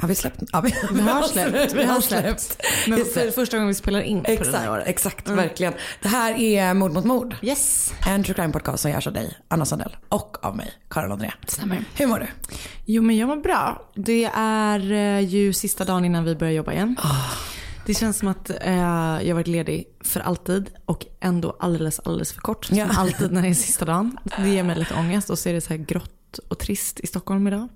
Har vi släppt? Ja, vi, Vi har släppt. vi har släppt. Men det. första gången vi spelar in på det här Exakt, året. exakt verkligen. Det här är Mord mot mord. Yes. En true crime podcast som görs av dig, Anna Sandell, och av mig, Karin André. Stämmer. Hur mår du? Jo men jag mår bra. Det är eh, ju sista dagen innan vi börjar jobba igen. Det känns som att eh, jag varit ledig för alltid och ändå alldeles, alldeles för kort. Ja. Som alltid när det är sista dagen. Det ger mig lite ångest och så är det så här grått och trist i Stockholm idag.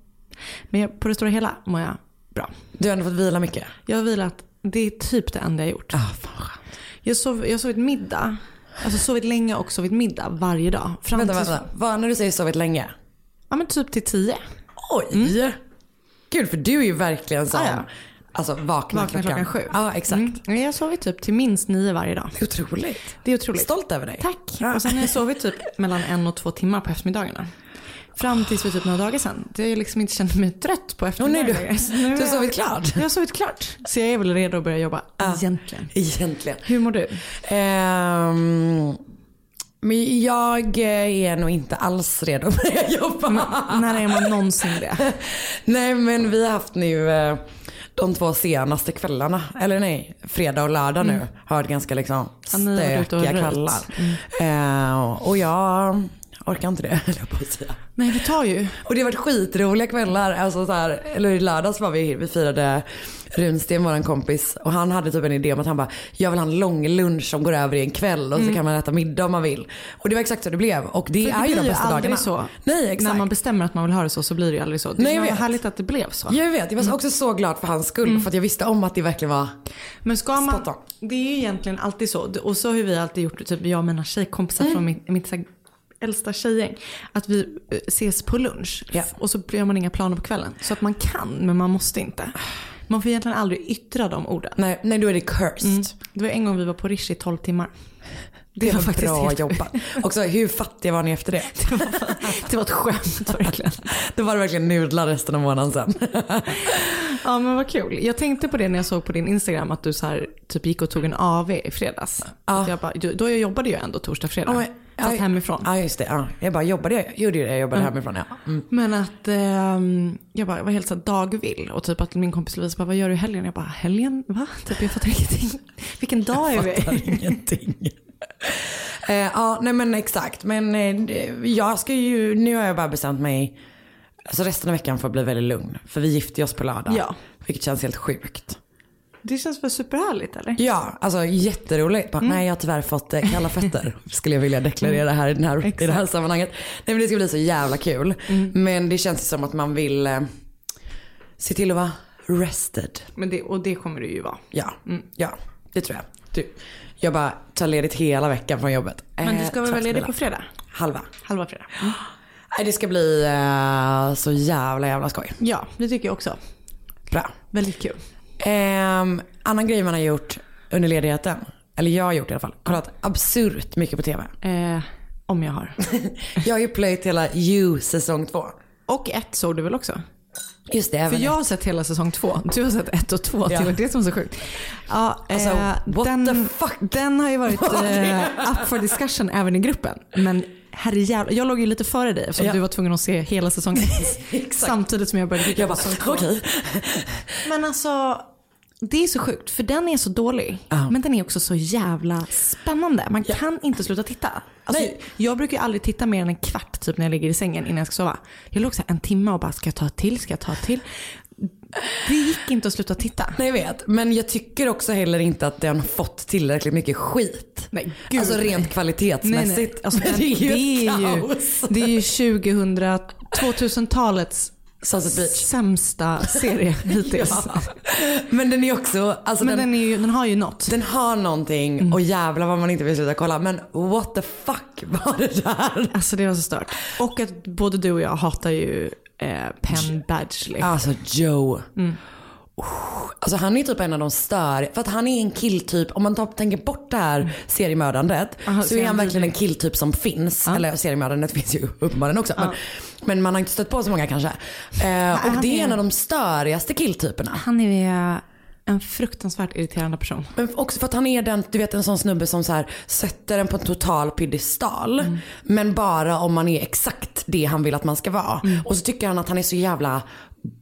Men jag, på det stora hela mår jag bra. Du har ändå fått vila mycket. Jag har vilat, det är typ det enda jag gjort. Ah, fan skönt. Jag, sov, jag har sovit middag, alltså sovit länge och sovit middag varje dag. Fram Vänta, vänta. Vad, när du säger sovit länge? Ja men typ till tio. Oj! Gud, för du är ju verkligen sån, Ah, ja. alltså vakna, Vakna klockan sju. Ja, exakt. Mm. Jag har sovit typ till minst nio varje dag. Det är otroligt. Det är otroligt. Stolt över dig. Tack. Och sen har jag sovit typ mellan en och två timmar på eftermiddagarna. Fram tills för typ några dagar sedan. Det jag liksom inte kände mig trött på Åh, nej, eftermiddagarna. du, har sovit klart. Jag har sovit klart. Så jag är väl redo att börja jobba egentligen. Egentligen. Hur mår du? Ehm, men jag är nog inte alls redo att börja jobba. När är man någonsin det? Nej men vi har haft nu eh, de två senaste kvällarna, eller nej, fredag och lördag nu har varit ganska liksom har stökiga kvällar. Eh, och jag orkar inte det, jag på att säga. Nej det tar ju. Och det har varit skitroliga kvällar. Alltså så här, eller i lördags var vi, vi firade Runsten, våran kompis. Och han hade typ en idé om att han bara, jag vill ha en lång lunch som går över i en kväll och så kan man äta middag om man vill. Och det var exakt så det blev. Och det För är ju de bästa dagarna. så. Nej exakt. När man bestämmer att man vill ha det så så blir det ju aldrig så. Det Nej, jag var vet. härligt att det blev så. Jag vet, jag var också så glad för hans skull. För att jag visste om att det verkligen var Men ska man, det är ju egentligen alltid så. Och så har vi alltid gjort, typ jag och mina tjejkompisar från mitt, mitt äldsta tjejgäng. Att vi eh, ses på lunch. Ja. Och så gör man inga planer på kvällen. Så att man kan, men man måste inte. Man får egentligen aldrig yttra de orden. Nej, nej då är det cursed. Mm. Det var en gång vi var på Rish i 12 timmar. Det var faktiskt bra helt- jobbat. Också hur fattiga var ni efter det? Det var ett skämt verkligen. Då var det verkligen nudlar resten av månaden sen. Ja men vad kul. Jag tänkte på det när jag såg på din Instagram att du så här, typ gick och tog en AV i fredags. Ja. Att jag bara, då jag jobbade jag ändå torsdag, fredag. Ja, fast hemifrån. Ja just det. Ja. Jag bara jobbade, jag gjorde det, jag jobbade hemifrån ja. Mm. Men att ehm, jag bara var helt så här dagvill och typ att min kompis Lovisa bara, vad gör du i helgen? Jag bara, helgen? Va? Typ jag fattar ingenting. Vilken dag är Fattar vi? ingenting. Eh, ja, nej men exakt. Men eh, jag ska ju, nu har jag bara bestämt mig, alltså resten av veckan får bli väldigt lugn. För vi gifter oss på lördag. Ja. Vilket känns helt sjukt. Det känns väl superhärligt eller? Ja, alltså jätteroligt. Bara, Nej, jag har tyvärr fått eh, kalla fötter. Skulle jag vilja deklarera här i, den här, i det här sammanhanget. Nej men det ska bli så jävla kul. Men det känns som att man vill eh, se till att vara rested. Men det, och det kommer du ju vara. Ja, ja det tror jag. Du, jag bara tar ledigt hela veckan från jobbet. Men du ska väl Eh, vara ledig på fredag? Halva. Halva fredag. Nej, det ska bli eh, så jävla jävla skoj. Ja, det tycker jag också. Bra. Väldigt kul. Ehm, annan grej man har gjort under ledigheten, eller jag har gjort i alla fall, kollat absurt mycket på TV. Eh, om jag har. Jag har ju plöjt hela You säsong två. Och ett såg du väl också? Just det, För jag har sett hela säsong två. Du har sett ett och två. Ja. Det var det som var så sjukt. Ja, Alltså, eh, what den, the fuck? den har ju varit eh, up for discussion även i gruppen. Men herrejävlar, jag låg ju lite före dig eftersom Ja. du var tvungen att se hela säsong ett. samtidigt som jag började titta Jag bara, okej. Men alltså, det är så sjukt för den är så dålig. Ja. Men den är också så jävla spännande. Man kan inte sluta titta. Alltså, Nej. jag brukar ju aldrig titta mer än en kvart typ när jag ligger i sängen innan jag ska sova. Jag låg så här en timme och bara, ska jag ta till? Ska jag ta till? Det gick inte att sluta titta. Nej jag vet, men jag tycker också heller inte att den fått tillräckligt mycket skit. Nej, gud, alltså nej. rent kvalitetsmässigt. Nej, nej. Alltså, Men det är ju, det är ju, det är ju 2000, 2000-talets Sunset Beach. sämsta serie hittills. Ja. Men den är också, alltså Men den, den, är ju, den har ju något. den har någonting och jävlar vad man inte vill sluta kolla. Men what the fuck var det där? Alltså det var så stört. Och att både du och jag hatar ju eh, Penn Badgley. Alltså Joe. Oh, Alltså han är typ en av de stör, för att han är en killtyp, om man tar, tänker bort det här seriemördandet Aha, så är han verkligen en killtyp som finns. Ja. Eller seriemördandet finns ju uppenbarligen också. Men, men man har inte stött på så många kanske. Eh, och det är är- en av de störigaste killtyperna. Han är en fruktansvärt irriterande person. Men också för att han är den, du vet en sån snubbe som så här, sätter en på en total piedestal. Mm. Men bara om man är exakt det han vill att man ska vara. Mm. Och så tycker han att han är så jävla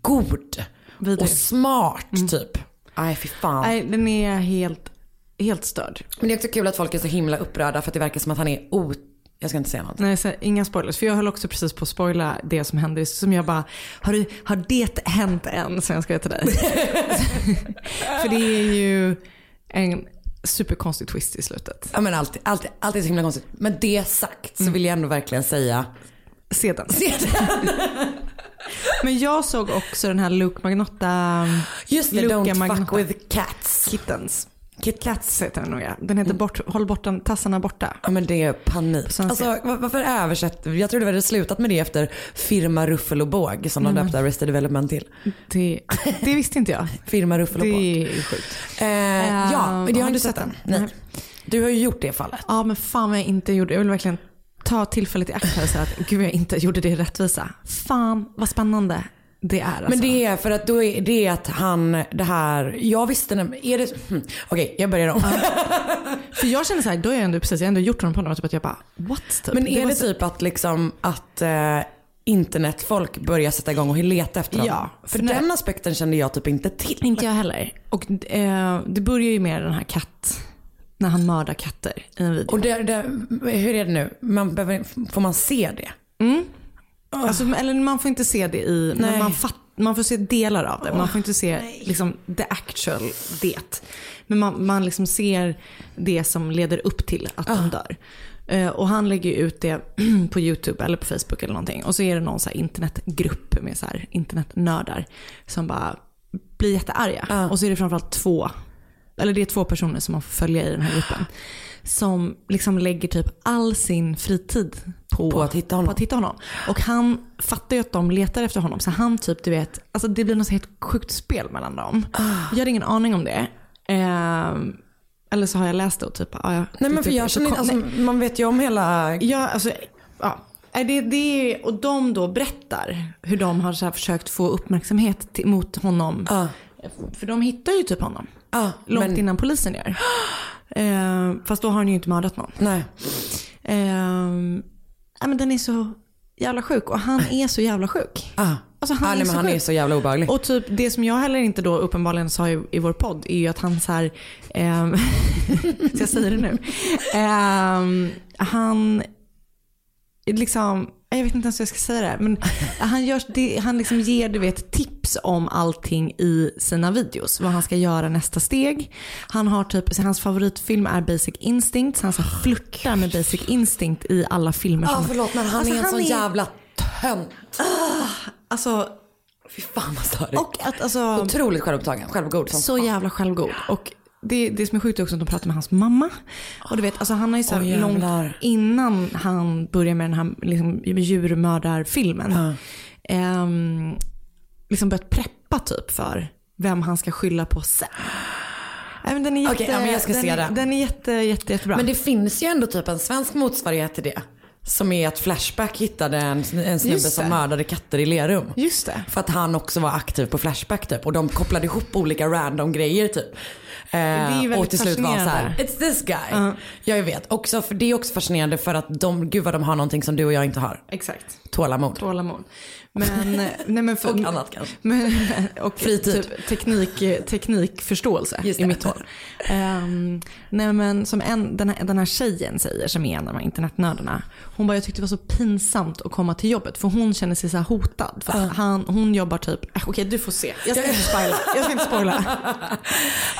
god. Vidrig. Och smart typ. Nej fy fan. Mm. Nej, den är helt, helt störd. Men det är också kul att folk är så himla upprörda för att det verkar som att han är o... Jag ska inte säga något. Nej, så, inga spoilers. För jag höll också precis på att spoila det som hände. Som jag bara, har, du, har det hänt än? Som jag skrev till dig. För det är ju en superkonstig twist i slutet. Ja men alltid, alltid, alltid så himla konstigt. Men det sagt Mm. så vill jag ändå verkligen säga. Se den. Men jag såg också den här Luke Magnotta Just det, Luca don't fuck Magnotta. with cats. Kittens. Kit Cats heter den nog ja. Den heter bort, Håll borta, tassarna borta. Ja men det är panik. Alltså var- varför översätter jag trodde vi hade slutat med det efter firma Ruffel och båg som de döpte Arrested Development till. Det, det visste inte jag. Firma Ruffel och båg. Det är sjukt. Eh, ja, men jag har har du sett den. den? Nej. Du har ju gjort det fallet. Ja men fan vad jag inte gjorde. Jag vill verkligen ta tillfället i akt här och säga att gud jag inte gjorde det rättvisa. Fan vad spännande det är alltså. Men det är för att då är det är att han, det här, jag visste när, är det, hmm, okej jag börjar om. För jag känner så här, då har jag ändå precis, jag har ändå gjort honom på något typ att jag bara what? Typ. Men är det så- typ att liksom att eh, internetfolk börjar sätta igång och leta efter honom? Ja, För nej. den aspekten kände jag typ inte till. Inte jag heller. Och eh, det börjar ju med den här katt, när han mördar katter i en video. Och det, det, hur är det nu? Man behöver, får man se det? Alltså, eller man får inte se det i, men Nej. man, fatt, man får se delar av det. Man får inte se liksom, the actual det. Men man, man liksom ser det som leder upp till att de dör. Eh, och han lägger ut det på YouTube eller på Facebook eller någonting. Och så är det någon så här internetgrupp med så internetnördar som bara blir jättearga. Och så är det framförallt två, eller det är två personer som man får följa i den här gruppen. Som liksom lägger typ all sin fritid på, På att hitta honom. På att hitta honom. Och han fattar ju att de letar efter honom. Så han typ, du vet, alltså det blir något helt sjukt spel mellan dem. Jag hade ingen aning om det. Ehm, eller så har jag läst det och typ, ja, ja, Nej men typ för är jag känner alltså, man vet ju om hela, Ja, alltså, ja. Det, det, och de då berättar hur de har så försökt få uppmärksamhet till, mot honom. Ja. För de hittar ju typ honom. Ja, Långt men, innan polisen gör. Eh, fast då har han ju inte mördat någon. nej. Eh, men den är så jävla sjuk och han är så jävla sjuk. Ah. Alltså, han ah, är nej, men så han är sjuk. så jävla obehaglig. Och typ det som jag heller inte då uppenbarligen sa i, i vår podd är ju att han så här, ehm, så jag säger det nu. Ehm, han, liksom, jag vet inte ens hur jag ska säga det, men han, gör, det, han liksom ger du vet, tips om allting i sina videos. Vad han ska göra nästa steg. Han har typ, hans favoritfilm är Basic Instinct, så han så här flörtar med Basic Instinct i alla filmer. Ja som- förlåt men han Alltså, är en han sån är- jävla tönt. Alltså, Fy fan vad störigt. och att alltså... Otroligt självupptagen, självgod Så jävla självgod. Och det, det som är sjukt är också att de pratar med hans mamma. Och du vet, alltså han har ju så här Åh, långt innan han börjar med den här liksom, djurmördarfilmen. ehm, liksom börjat preppa typ för vem han ska skylla på sen. Nej, men den är jätte, Okej, ja, men jag ska den, se den. Den är jätte, jätte, jättebra. Men det finns ju ändå typ en svensk motsvarighet till det. Som är att Flashback hittade en, en snubbe som mördade katter i Lerum. Just det. För att han också var aktiv på Flashback typ. Och de kopplade ihop olika random grejer typ. Eh, och till slut var så här, it's this guy. Ja, jag vet. Också för, det är också fascinerande för att de, gud vad de har någonting som du och jag inte har. Exakt. Tålamod. Tålamod. Men, nej men för, Och annat kanske. Men, och Fritid. Typ teknik, teknikförståelse i mitt håll. Ehm, nej men som en, den, här, den här tjejen säger, som är en av de här internetnördarna. Hon bara, jag tyckte det var så pinsamt att komma till jobbet. För hon känner sig så här hotad. För att han, hon jobbar typ, äh, okej du får se. Jag ska inte spoila. Jag ska inte spoila.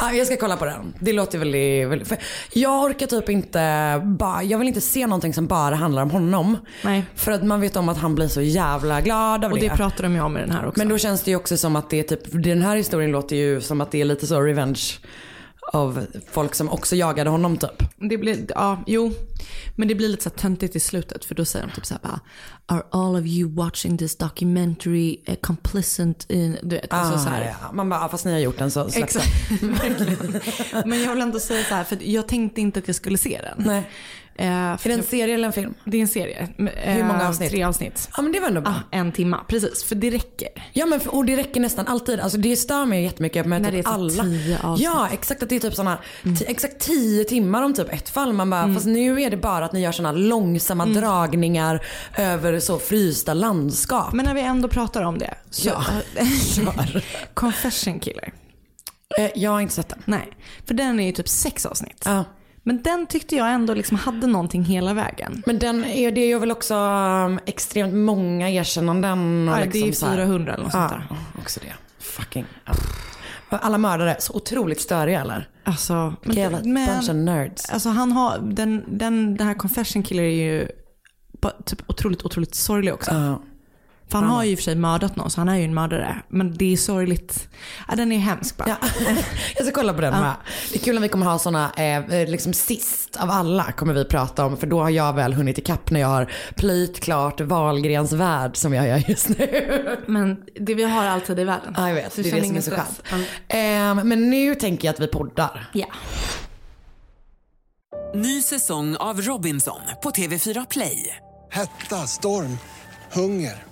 Ja, jag ska kolla på den. Det låter väldigt, väldigt Jag orkar typ inte bara, jag vill inte se någonting som bara handlar om honom. Nej. För att man vet om att han blir så jävla glad av Och det det. pratar de ju om i den här också. Men då känns det ju också som att det är typ, den här historien låter ju som att det är lite så revenge av folk som också jagade honom typ. Det blir, ja, jo. Men det blir lite så här töntigt i slutet för då säger de typ så här bara Are all of you watching this documentary uh, complicit in... Du vet, alltså så här. Ah, ja. Man bara, ja, fast ni har gjort den så släpp Exakt. Men jag vill ändå säga så här, för jag tänkte inte att jag skulle se den. Nej. Eh, Är det en serie eller en film? det är en serie. Eh, Hur många avsnitt? Tre avsnitt. Ja men det var ändå bra. Ah, en timma, precis. För det räcker. Ja men och det räcker nästan alltid. Alltså det stör mig jättemycket med När typ det är alla. tio avsnitt. Ja exakt att det är typ såna, ti- exakt tio timmar om typ ett fall. Man bara, fast nu är det bara att ni gör såna långsamma dragningar över så frysta landskap. Men när vi ändå pratar om det. Så, Ja, kör. Confession Killer. Eh, jag har inte sett den. Nej, för den är ju typ sex avsnitt. Ja. Men den tyckte jag ändå liksom hade någonting hela vägen. Men den är, det ju väl också um, extremt många erkännanden. Och Ja, liksom det är så här- 400 eller något sånt där. Ja, också det. Fucking. Ja. Alla mördare, så otroligt störiga eller? Alltså, men, Jävla bunch of nerds. alltså han har, den, den, den här Confession Killer är ju typ otroligt, otroligt sorglig också. Ja. För han har ju i och för sig mördat någon så han är ju en mördare. Men det är sorgligt. Ja, den är hemsk bara. Ja. Jag ska kolla på den med. Det är kul när vi kommer ha såna, eh, liksom sist av alla kommer vi prata om. För då har jag väl hunnit ikapp när jag har plöjt klart Wahlgrens värld som jag gör just nu. Men det vi har alltid i världen. Ja jag vet, Du det är det som är så skönt. Ehm, men nu tänker jag att vi poddar. Ja. Ny säsong av Robinson på TV4 Play. Hetta, storm, hunger.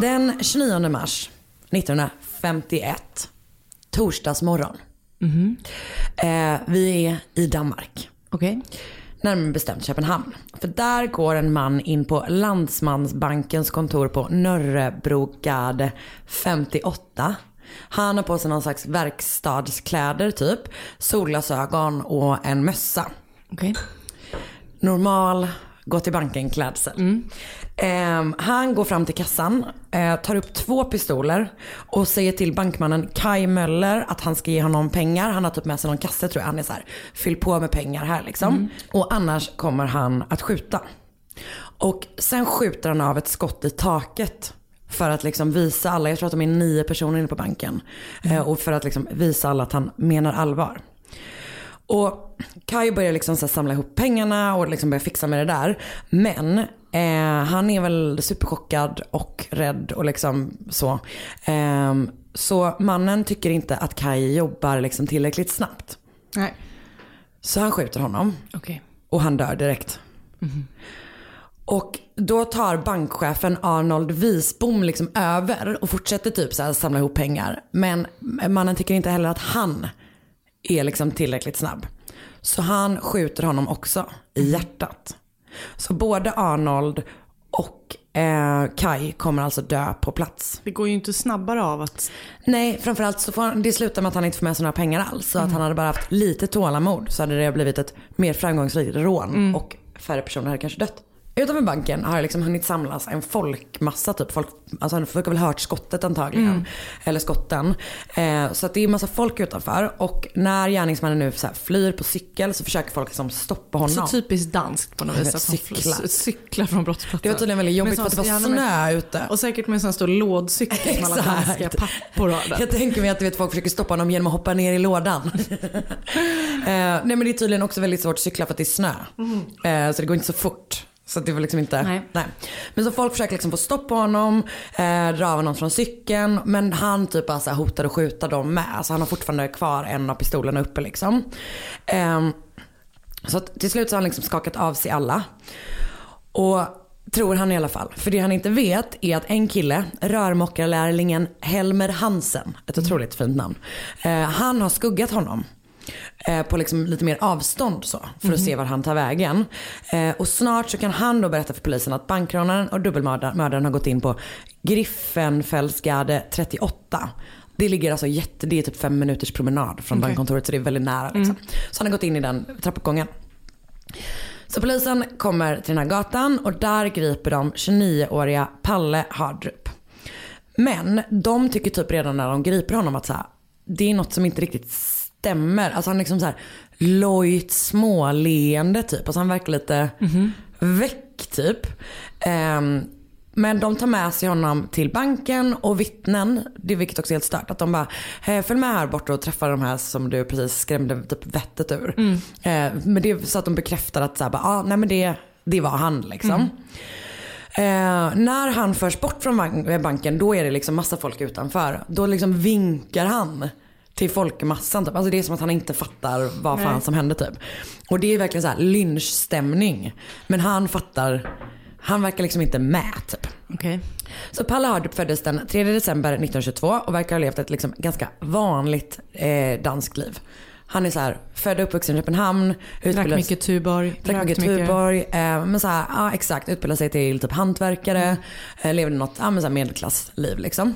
Den 29 mars 1951, torsdagsmorgon. Eh, vi är i Danmark. Okej. Närmare bestämt Köpenhamn. För där går en man in på Landsmansbankens kontor på Nörrebrogade 58. Han har på sig någon slags verkstadskläder typ, solglasögon och en mössa. Okej. Normal, gå till banken klädsel. Ehm, han går fram till kassan, eh, tar upp två pistoler och säger till bankmannen Kai Möller att han ska ge honom pengar. Han har typ med sig någon kasse tror jag. Han är så här, fyll på med pengar här liksom. Och annars kommer han att skjuta. Och sen skjuter han av ett skott i taket. För att liksom visa alla, jag tror att de är nio personer inne på banken. Eh, och för att liksom visa alla att han menar allvar. Och Kai börjar liksom så samla ihop pengarna och liksom börjar fixa med det där. Men eh, han är väl superchockad och rädd och liksom så. Ehm, så mannen tycker inte att Kai jobbar liksom tillräckligt snabbt. Nej. Så han skjuter honom Okej. och han dör direkt. Och då tar bankchefen Arnold Wisbom liksom över och fortsätter typ så här samla ihop pengar. Men mannen tycker inte heller att han är liksom tillräckligt snabb. Så han skjuter honom också i hjärtat. Så både Arnold Och eh, Kai kommer alltså dö på plats. Det går ju inte snabbare av att... Nej, framförallt så får han, det slutar med att han inte får med sig några pengar alls. Så att han hade bara haft lite tålamod så hade det blivit ett mer framgångsrikt rån och färre personer hade kanske dött. Utanför banken har det liksom hunnit samlas en folkmassa typ. Folk, alltså folk har väl hört skottet antagligen. Eller skotten. Eh, så att det är massa folk utanför. Och när gärningsmannen nu så flyr på cykel så försöker folk liksom stoppa honom. Så typiskt danskt på något vis. Att cykla. cyklar från brottsplatsen. Det var tydligen väldigt jobbigt för att det var med- snö ute. Och säkert med en sån stor lådcykel som alla danska pappor har. Jag tänker mig att du vet, folk försöker stoppa honom genom att hoppa ner i lådan. eh, nej men det är tydligen också väldigt svårt att cykla för att det är snö. Eh, så det går inte så fort. Så det var liksom inte, Nej. Men så folk försöker liksom få stopp på honom, eh, dra av honom från cykeln. Men han typ bara så hotar att skjuta dem med. Alltså han har fortfarande kvar en av pistolerna uppe liksom. Eh, så till slut så har han liksom skakat av sig alla. Och tror han i alla fall. För det han inte vet är att en kille, rörmokarlärlingen Helmer Hansen, ett otroligt fint namn. Eh, han har skuggat honom. Eh, på liksom lite mer avstånd så. För att se var han tar vägen. Eh, och snart så kan han då berätta för polisen att bankrånaren och dubbelmördaren har gått in på Griffenfältsgade 38. Det ligger alltså jätte, det är typ fem minuters promenad från bankkontoret så det är väldigt nära. Liksom. Så han har gått in i den trappuppgången. Så polisen kommer till den här gatan och där griper de 29-åriga Palle Hardrup. Men de tycker typ redan när de griper honom att så här, det är något som inte riktigt stämmer. Alltså han är liksom så här lojt småleende typ. Alltså han verkar lite väck typ. Ehm, men de tar med sig honom till banken och vittnen, det vilket också är helt stört, att de bara följ med här bort och träffa de här som du precis skrämde typ vettet ur. Eh, men det är så att de bekräftar att så här, bara, ah, nej men det, det var han liksom. Eh, när han förs bort från bank- banken då är det liksom massa folk utanför. Då liksom vinkar han till folkmassan. Typ. Alltså det är som att han inte fattar vad fan som hände typ. Och det är verkligen så här lynchstämning. Men han fattar, han verkar liksom inte med typ. Okej. Så Palle Hardrup föddes den 3 december 1922 och verkar ha levt ett liksom ganska vanligt eh, danskt liv. Han är så här, född och uppvuxen i Köpenhamn. Drack mycket Tuborg. Drack mycket Tuborg. Eh, men så här, ja exakt, utbildade sig till typ hantverkare. Eh, levde något ja, men så här medelklassliv liksom.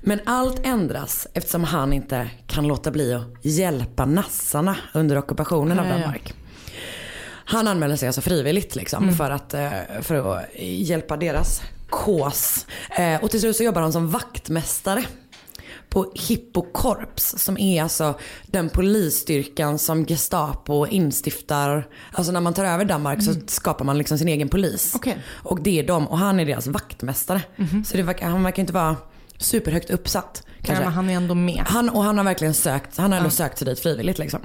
Men allt ändras eftersom han inte kan låta bli att hjälpa nassarna under ockupationen av. Danmark. Han anmäler sig alltså frivilligt liksom för, att, eh, för att hjälpa deras kås. Eh, och till slut så jobbar han som vaktmästare på Hippokorps som är alltså den polisstyrkan som Gestapo instiftar. Alltså när man tar över Danmark så skapar man liksom sin egen polis. Okej. Och det är de och han är deras vaktmästare. Så det verkar, han verkar inte vara superhögt uppsatt. Ja, Kanske. men han är ändå med. Han, och han har verkligen sökt, han har ändå sökt sig dit frivilligt liksom.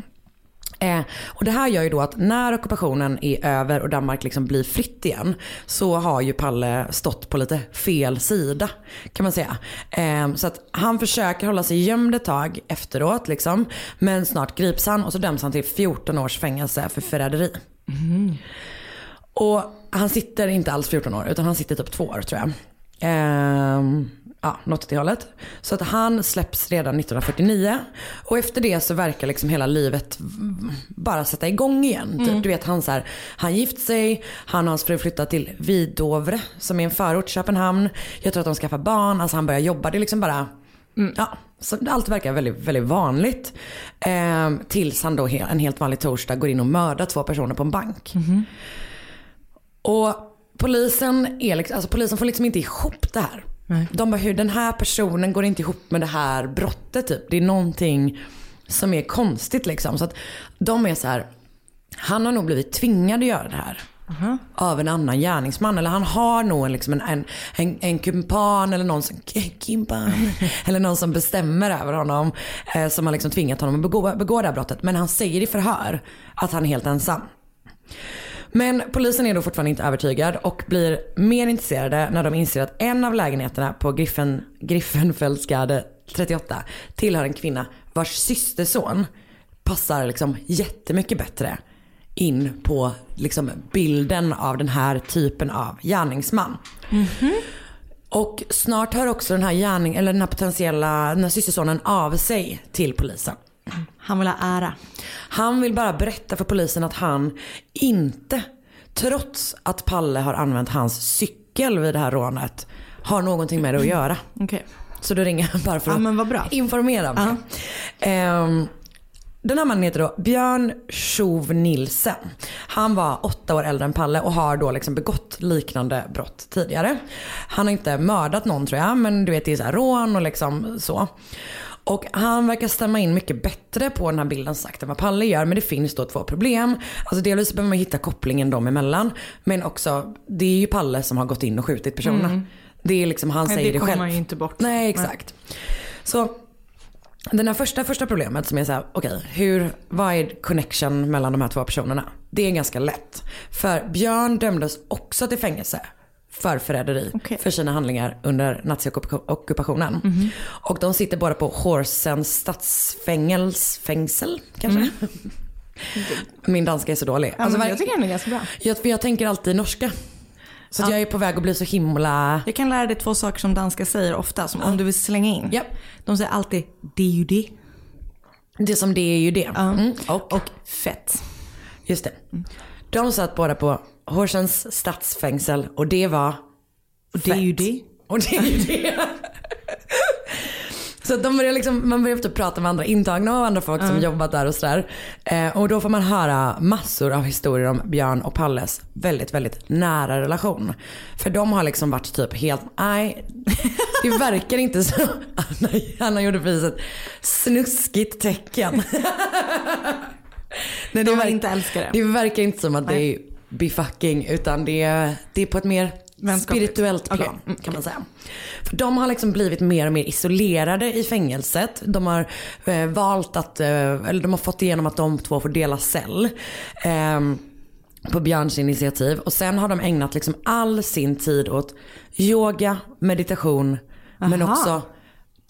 Eh, och det här gör ju då att när ockupationen är över och Danmark liksom blir fritt igen så har ju Palle stått på lite fel sida kan man säga. Eh, så att han försöker hålla sig gömd ett tag efteråt liksom. Men snart grips han och så döms han till 14 års fängelse för förräderi. Och han sitter inte alls 14 år utan han sitter typ två år tror jag. Ehm, ja, något åt det hållet. Så att han släpps redan 1949. Och efter det så verkar liksom hela livet bara sätta igång igen. Typ, Du vet han så här, han gift sig, han och hans fru flyttat till Vidovre som är en förort till Köpenhamn. Jag tror att de skaffar barn, alltså han börjar jobba. Det är liksom bara Ja, så allt verkar väldigt, väldigt vanligt. Ehm, tills han då en helt vanlig torsdag går in och mördar två personer på en bank. Och polisen, är liksom, alltså polisen får liksom inte ihop det här. De bara, hur den här personen går inte ihop med det här brottet typ. Det är någonting som är konstigt liksom. Så att de är så här, han har nog blivit tvingad att göra det här. Av en annan gärningsman. Eller han har nog en, liksom en, en, en, en kumpan eller någon som, kumpan, eller någon som bestämmer över honom. Eh, som har liksom tvingat honom att begå, begå det här brottet. Men han säger i förhör att han är helt ensam. Men polisen är då fortfarande inte övertygad och blir mer intresserade när de inser att en av lägenheterna på Griffen, Griffenfeldsgade 38 tillhör en kvinna vars systerson passar liksom jättemycket bättre in på liksom bilden av den här typen av gärningsman. Och snart hör också den här gärning, eller den här potentiella, den här systersonen av sig till polisen. Han vill ha ära. Han vill bara berätta för polisen att han inte, trots att Palle har använt hans cykel vid det här rånet har någonting med det att göra. Okej. Så då ringer jag bara för Ja att bra. informera mig. Ehm, den här mannen heter då Björn Tjov Nilsen. Han var åtta år äldre än Palle och har då liksom begått liknande brott tidigare. Han har inte mördat någon tror jag men du vet det är så här rån och liksom så. Och han verkar stämma in mycket bättre på den här bilden sagt än vad Palle gör. Men det finns då två problem. Alltså delvis behöver man hitta kopplingen dem emellan. Men också, det är ju Palle som har gått in och skjutit personerna. Mm. Det är liksom, han Nej, säger det det, kommer själv. man ju inte bort. Nej exakt. Så den här första, första problemet som är så här, okej, hur, vad är connection mellan de här två personerna? Det är ganska lätt. För Björn dömdes också till fängelse för förräderi för sina handlingar under naziockupationen. Mhm. Och de sitter båda på Horsens stadsfängelse, kanske? Min danska är så dålig. Ja, Alltså, jag tycker det är ganska bra. jag, jag tänker alltid norska. Så Ja. jag är på väg att bli så himla... Jag kan lära dig två saker som danskar säger ofta, som om du vill slänga in. De säger alltid det är ju det. Det som det är ju det. Mm. Och, och fett. Just det. De satt båda på Horsens stadsfängsel och det var Och det är ju det. Och det är ju det. Så de börjar liksom, man börjar typ prata med andra intagna och andra folk som Ja. jobbat där och sådär. Eh, och då får man höra massor av historier om Björn och Palles väldigt, väldigt nära relation. För de har liksom varit typ helt, nej, det verkar inte så. Anna, Anna gjorde precis ett snuskigt tecken. Nej, De verk- inte älskar det. Det verkar inte som att det är befucking utan det är, det är på ett mer spirituellt plan Okej. Mm, kan man säga. För de har liksom blivit mer och mer isolerade i fängelset. De har eh, valt att, eh, eller de har fått igenom att de två får dela cell. ehm, på Björns initiativ. Och sen har de ägnat liksom all sin tid åt yoga, meditation men Aha. också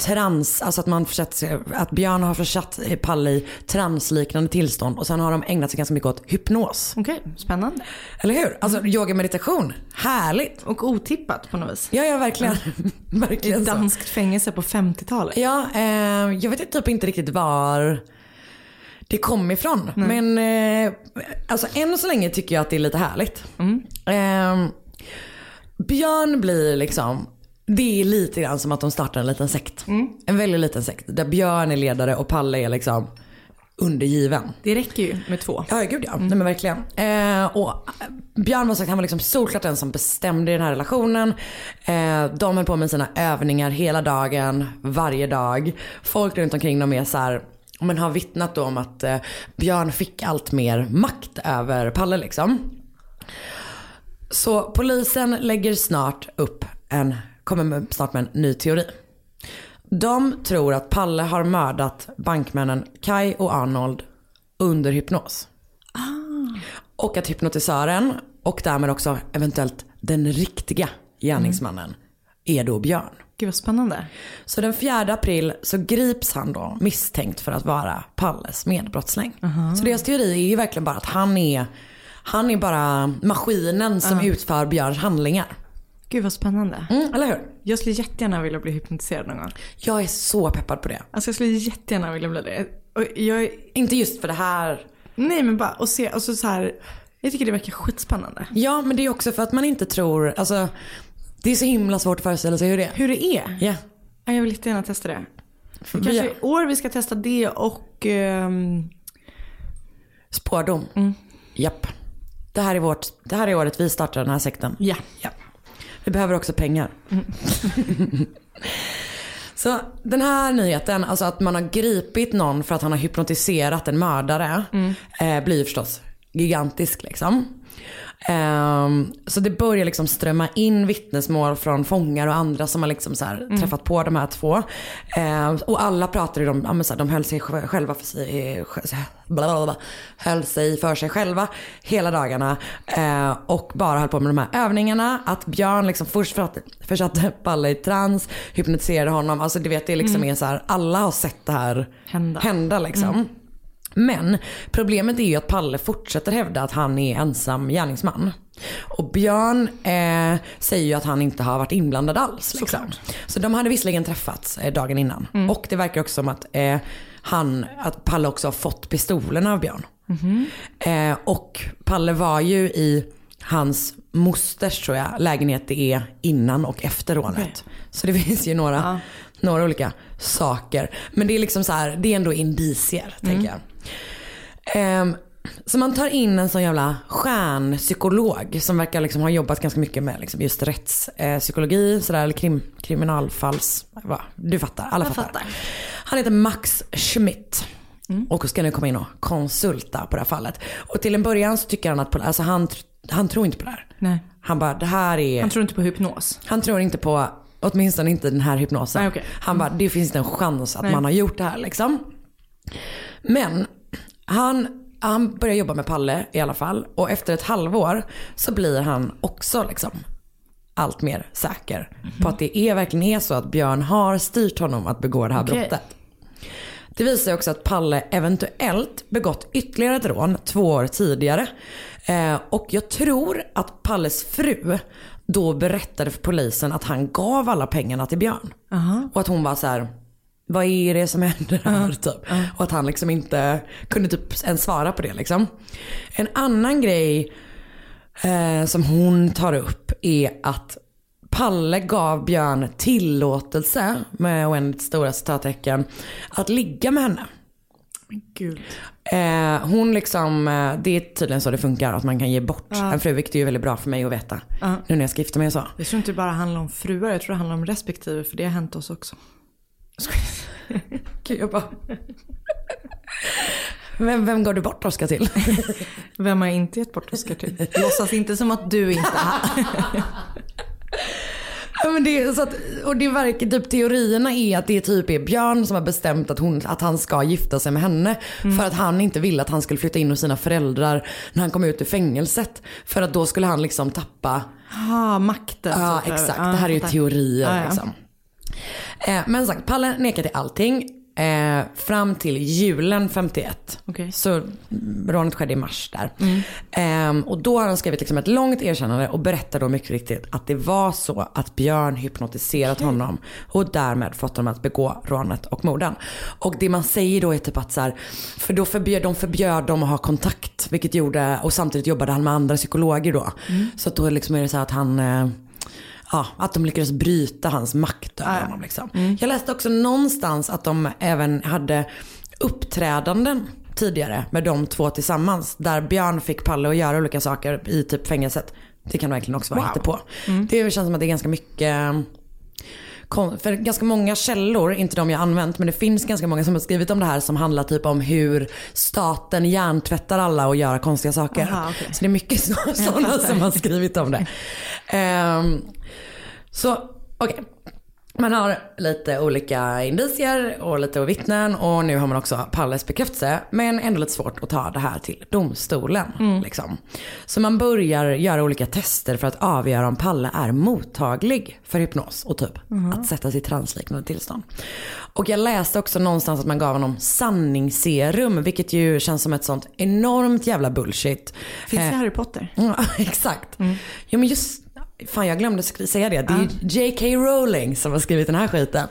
trans, alltså att man försett, att Björn har försatt Palle i transliknande tillstånd och sen har de ägnat sig ganska mycket åt hypnos. Okej, spännande. Eller hur? Alltså yoga meditation, härligt. Och otippat på något vis. Ja, ja verkligen. verkligen I så. danskt fängelse på 50-talet. Ja, eh, jag vet typ inte riktigt var det kom ifrån. Men eh, alltså än så länge tycker jag att det är lite härligt. Eh, Björn blir liksom, det är lite grann som att de startar en liten sekt. En väldigt liten sekt. Där Björn är ledare och Palle är liksom undergiven. Det räcker ju med två. Ja, gud ja. Nej, men verkligen. Eh, och eh, Björn var sagt, han var liksom solklart den som bestämde i den här relationen. Eh, de höll på med sina övningar hela dagen, varje dag. Folk runt omkring dem är så här, men har vittnat då om att eh, Björn fick allt mer makt över Palle liksom. Så polisen lägger snart upp en, kommer med, snart med en ny teori. De tror att Palle har mördat bankmännen Kai och Arnold under hypnos. Och att hypnotisören och därmed också eventuellt den riktiga gärningsmannen är då Björn. Gud vad spännande. Så den 4 april så grips han då misstänkt för att vara Palles medbrottsling. Så deras teori är ju verkligen bara att han är, han är bara maskinen som Ja. utför Björns handlingar. Gud vad spännande. Mm, eller hur? Jag skulle jättegärna vilja bli hypnotiserad någon gång. Jag är så peppad på det. Alltså jag skulle jättegärna vilja bli det. Och jag är... Inte just för det här. Nej men bara att se, alltså så här. Jag tycker det verkar skitspännande. Ja men det är också för att man inte tror, alltså det är så himla svårt att föreställa sig hur det är. Hur det är? Ja. Ja, jag vill jättegärna testa det. Det kanske i år vi ska testa det och... ehm, Spårdom. Mm. Japp. Det här, är vårt, det här är året vi startar den här sekten. Ja. ja. Vi behöver också pengar. Så den här nyheten, alltså att man har gripit någon för att han har hypnotiserat en mördare, eh, blir förstås gigantisk liksom. Ehm, så det börjar liksom strömma in vittnesmål från fångar och andra som har liksom så här träffat på de här två. Ehm, och alla pratar ju om, ja, men så här, de höll sig sj- själva för sig, bla bla höll sig för sig själva hela dagarna. Eh, och bara höll på med de här övningarna. Att Björn liksom först för att, försatte Palle i trans, hypnotiserade honom. Alltså du vet det liksom Mm. är så här, alla har sett det här Hända. hända liksom. Mm. Men problemet är ju att Palle fortsätter hävda att han är ensam gärningsman. Och Björn eh, säger ju att han inte har varit inblandad alls. Liksom. Så de hade visserligen träffats eh, dagen innan. Mm. Och det verkar också som att, eh, han, att Palle också har fått pistolerna av Björn. Eh, och Palle var ju i hans mosters tror jag lägenhet det är innan och efter rånet. Så det finns ju några, några olika saker. Men det är liksom så här, det är ändå indicier tänker jag. Ehm, så man tar in en sån jävla stjärnpsykolog som verkar liksom ha jobbat ganska mycket med liksom just rättspsykologi, sådär, eller krim, kriminalfalls... Va? Du fattar, alla fattar. fattar. Han heter Max Schmidt. Och ska nu komma in och konsulta på det här fallet. Och till en början så tycker han att, alltså han, han tror inte på det här. Nej. Han bara, det här är... Han tror inte på hypnos. Han tror inte på, åtminstone inte den här hypnosen. Nej, okej. Han bara, det finns inte en chans att Nej. man har gjort det här liksom. Men han, han börjar jobba med Palle i alla fall. Och efter ett halvår så blir han också liksom allt mer säker på att det är, verkligen är så att Björn har styrt honom att begå det här Okej. brottet. Det visar också att Palle eventuellt begått ytterligare ett rån två år tidigare. Eh, och jag tror att Palles fru då berättade för polisen att han gav alla pengarna till Björn. Och att hon var så här. Vad är det som händer här? Typ. Och att han liksom inte kunde typ ens svara på det liksom. En annan grej eh, som hon tar upp är att Palle gav Björn tillåtelse, med oändligt stora citattecken, att ligga med henne. Gud. Eh, hon liksom, eh, det är tydligen så det funkar, att man kan ge bort Ja. en fru, vilket är ju väldigt bra för mig att veta. Ja. Nu när jag ska gifta mig och så. Jag tror inte det bara handlar om fruar, jag tror det handlar om respektive för det har hänt oss också. Gud, jag bara... Vem, vem går du bort Oskar till? Vem har jag inte gett bort Oskar till? Låtsas inte som att du inte har. Ja, men det, är så att, och det verkar, typ teorierna är att det typ är Björn som har bestämt att, hon, att han ska gifta sig med henne. För att han inte ville att han skulle flytta in hos sina föräldrar när han kom ut ur fängelset. För att då skulle han liksom tappa Ja, makten. Ja exakt, Ja, det här är ju teorier Ja, ja. liksom. Eh, men sagt, Palle nekar till allting. Eh, fram till julen 51. Okej. Så rånet skedde i mars där. Mm. Eh, och då har han skrivit liksom ett långt erkännande och berättar då mycket riktigt att det var så att Björn hypnotiserat honom och därmed fått honom att begå rånet och morden. Och det man säger då är typ att så här, för då förbjöd de förbjöd dem att ha kontakt, vilket gjorde, och samtidigt jobbade han med andra psykologer då. Så att då liksom är det så att han eh, Ja, att de lyckades bryta hans makt över honom. Liksom. Jag läste också någonstans att de även hade uppträdanden tidigare med de två tillsammans. Där Björn fick Palle att göra olika saker i typ fängelset. Det kan verkligen också vara Wow. på. Det känns som att det är ganska mycket för ganska många källor, inte de jag använt, men det finns ganska många som har skrivit om det här som handlar typ om hur staten hjärntvättar alla och gör konstiga saker. Aha, okej. Så det är mycket så- sådana som har skrivit om det. Ehm, så okej. Man har lite olika indicier och lite vittnen och nu har man också Palles bekräftelse. Men ändå lite svårt att ta det här till domstolen. Liksom. Så man börjar göra olika tester för att avgöra om Palle är mottaglig för hypnos och typ att sätta sig i transliknande tillstånd. Och jag läste också någonstans att man gav honom sanningsserum vilket ju känns som ett sånt enormt jävla bullshit. Finns det Eh, Harry Potter? Ja, exakt. Jo men just, fan jag glömde säga det. Det är ju J.K. Rowling som har skrivit den här skiten.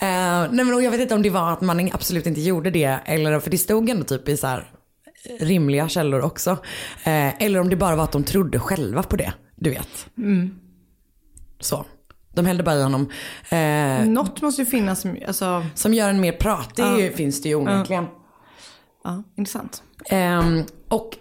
Eh, nej men jag vet inte om det var att man absolut inte gjorde det. Eller, för det stod ändå typ i så här rimliga källor också. Eh, eller om det bara var att de trodde själva på det. Du vet. Så. De hällde bara i honom. Eh, Något måste ju finnas som, alltså, som gör en mer pratig Ja. finns det ju onekligen. ja, intressant. Ehm, och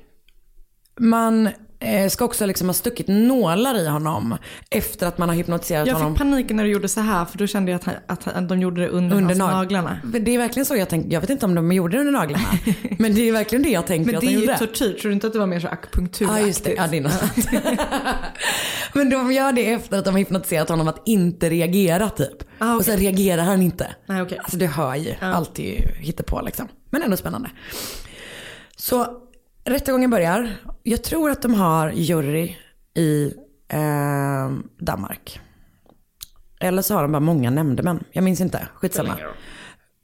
man eh, ska också liksom ha stuckit nålar i honom efter att man har hypnotiserat Jag honom. fick panik när du gjorde så här för då kände jag att, att de gjorde det under, Under hans nag- naglarna. Det är verkligen så jag tänkte. Jag vet inte om de gjorde det under naglarna. men det är verkligen det jag tänker Men att det de är ju gjorde. tortyr, tror du inte att det var mer så akupunkturaktigt? Ja just det, ja, det är något. Men de gör det efter att de har hypnotiserat honom att inte reagera typ. Ah, okej. Och sen reagerar han inte. Nej, okej. Alltså det hör ju, allt är ju hittepå liksom. Men ändå spännande. Så rättegången börjar. Jag tror att de har jury i eh, Danmark. Eller så har de bara många nämndemän. Jag minns inte, skitsamma.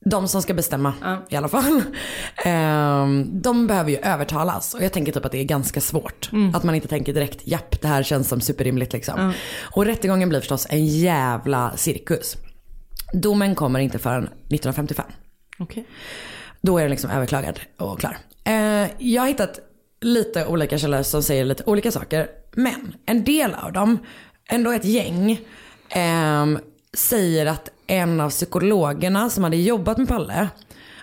De som ska bestämma i alla fall. Ehm, de behöver ju övertalas och jag tänker typ att det är ganska svårt. Att man inte tänker direkt, japp det här känns som superrimligt liksom. Och rättegången blir förstås en jävla cirkus. Domen kommer inte förrän 1955. Okej. Då är den liksom överklagad och klar. Eh, jag har hittat lite olika källor som säger lite olika saker. Men en del av dem, ändå ett gäng, ehm, säger att en av psykologerna som hade jobbat med Palle,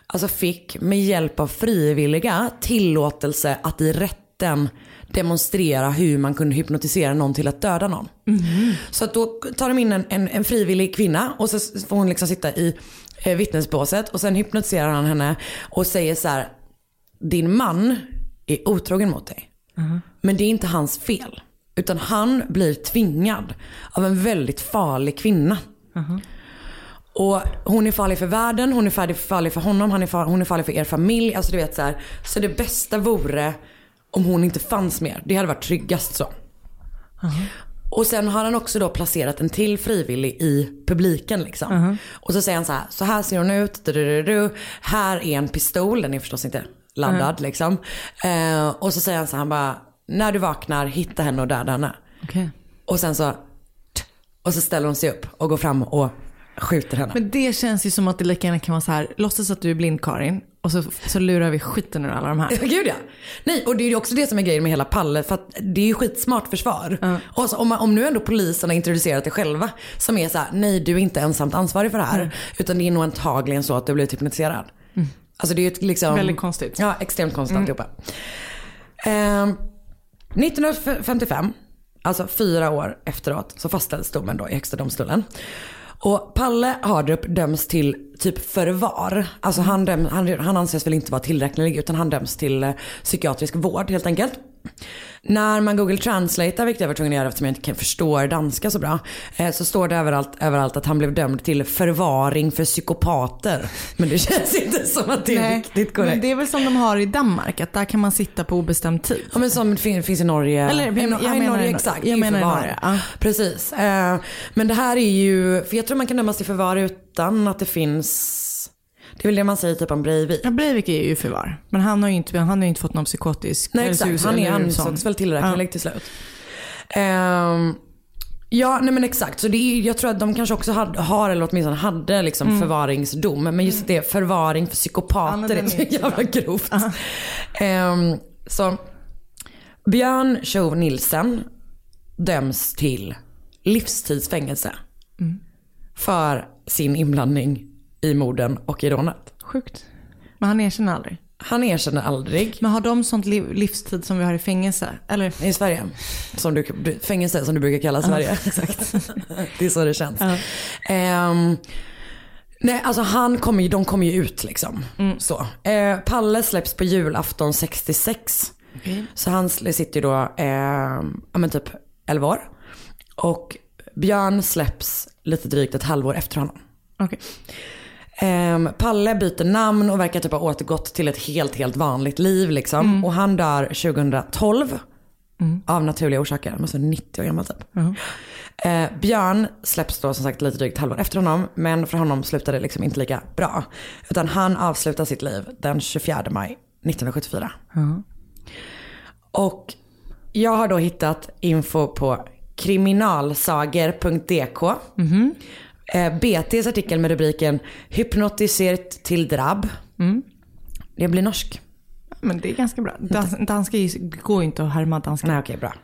alltså fick med hjälp av frivilliga tillåtelse att i rätten demonstrera hur man kunde hypnotisera någon till att döda någon. Så att då tar de in en, en, en frivillig kvinna och så får hon liksom sitta i eh, vittnesbåset och sen hypnotiserar han henne och säger så här, din man är otrogen mot dig. Men det är inte hans fel. Utan han blir tvingad av en väldigt farlig kvinna. Och hon är farlig för världen, hon är farlig- farlig för honom, han är far, hon är farlig för er familj. Alltså du vet så här. Så det bästa vore om hon inte fanns mer. Det hade varit tryggast så. Och sen har han också då placerat en till frivillig i publiken liksom. Och så säger han så här, så här ser hon ut, du, du, du, här är en pistol, den är förstås inte laddad liksom. Eh, och så säger han så här, han bara, när du vaknar, hitta henne och döda henne. Okej. Och sen så, och så ställer hon sig upp och går fram och skjuter henne. Men det känns ju som att det lika gärna kan vara så här, låtsas att du är blind Karin och så, så lurar vi skiten ur alla de här. Gud ja. Nej, och det är ju också det som är grejen med hela Palle. För att det är ju skitsmart försvar. Och så, om, man, om nu ändå polisen har introducerat det själva. Som är så här, nej du är inte ensamt ansvarig för det här. Utan det är nog antagligen så att du har blivit hypnotiserad. Alltså det är ju ett liksom... Väldigt konstigt. Ja, extremt konstigt alltihopa. Ehm, 1955, alltså fyra år efteråt, så fastställdes domen då i högsta domstolen. Och Palle Hardrup döms till typ förvar. Alltså han, döm, han, han anses väl inte vara tillräcklig utan han döms till eh, psykiatrisk vård helt enkelt. När man google translatear, vilket jag var tvungen att göra eftersom jag inte kan förstå danska så bra, eh, så står det överallt, överallt att han blev dömd till förvaring för psykopater. Men det känns inte som att det är riktigt korrekt. men det är väl som de har i Danmark, att där kan man sitta på obestämd tid. Ja men som fin- finns i Norge. Eller, jag- jag i Norge exakt. jag menar i. Norge, ja. Precis. Eh, men det här är ju, för jag tror man kan dömas till förvar utan att det finns, det är väl det man säger typ om Breivik. Ja, Breivik är ju förvar. Men han har ju inte, han har inte fått någon psykotisk... Nej exakt, sus- han är eller ansågs väl tillräcklig Ja. till slut. Ehm, ja nej men exakt, så det är, jag tror att de kanske också hade, har eller åtminstone hade liksom Mm. förvaringsdom. Men just det, förvaring för Ja, psykopater men är så jävla grovt. Ehm, så Björn Tjov Nilsen döms till livstidsfängelse. Mm. För sin inblandning i morden och i rånet. Sjukt. Men han erkänner aldrig. Han erkänner aldrig. Men har de sånt liv, livstid som vi har i fängelse? Eller? I Sverige. Som du, fängelse som du brukar kalla Sverige. Exakt. det är så det känns. Ehm, nej, alltså han kommer ju, de kommer ju ut liksom. Så. Eh, Palle släpps på julafton 66. Så han sitter ju då, eh, ja men typ 11 år. Och Björn släpps lite drygt ett halvår efter honom. Okej. Ehm, Palle byter namn och verkar typ ha återgått till ett helt, helt vanligt liv liksom. Och han dör 2012. Av naturliga orsaker. Han måste vara 90 år gammal typ. Eh, Björn släpps då som sagt lite drygt halvår efter honom. Men för honom slutar det liksom inte lika bra. Utan han avslutar sitt liv den 24 maj 1974. Och jag har då hittat info på kriminalsager.dk. Eh, BTs artikel med rubriken Hypnotiserat till drabb. Det blir norsk. Men det är ganska bra. Dans, danska går ju inte att härma danska. Nej okej bra.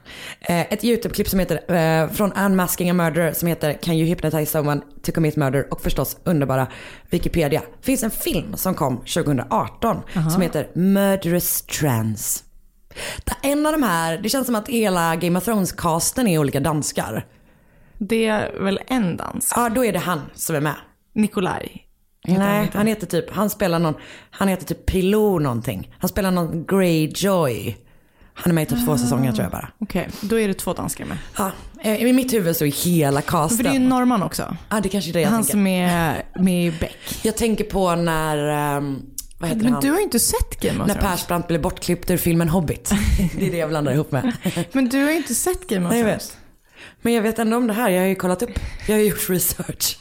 Eh, ett YouTube-klipp som heter, eh, från Unmasking a Murderer som heter Can you hypnotize someone to commit murder och förstås underbara Wikipedia. finns en film som kom 2018 som heter Murderous Trance. En av de här, det känns som att hela Game of Thrones-casten är olika danskar. Det är väl en dans? Ja då är det han som är med. Nikolaj. Han Nej, han heter typ, han spelar någon, han heter typ Pilou någonting. Han spelar någon Greyjoy. Han är med i typ två säsonger tror jag bara. Okej, då är det två danskar med. Ja, eh, i mitt huvud så är hela casten. För det är ju norrman också. Ja, det kanske är det jag Han tänker. som är med i Beck. Jag tänker på när, ehm, vad heter Men han? du har ju inte sett Game of När Thrones. Persbrandt blev bortklippt ur filmen Hobbit. det är det jag blandar ihop med. Men du har ju inte sett Game of Nej, jag Thrones. vet. Men jag vet ändå om det här, jag har ju kollat upp. Jag har gjort research.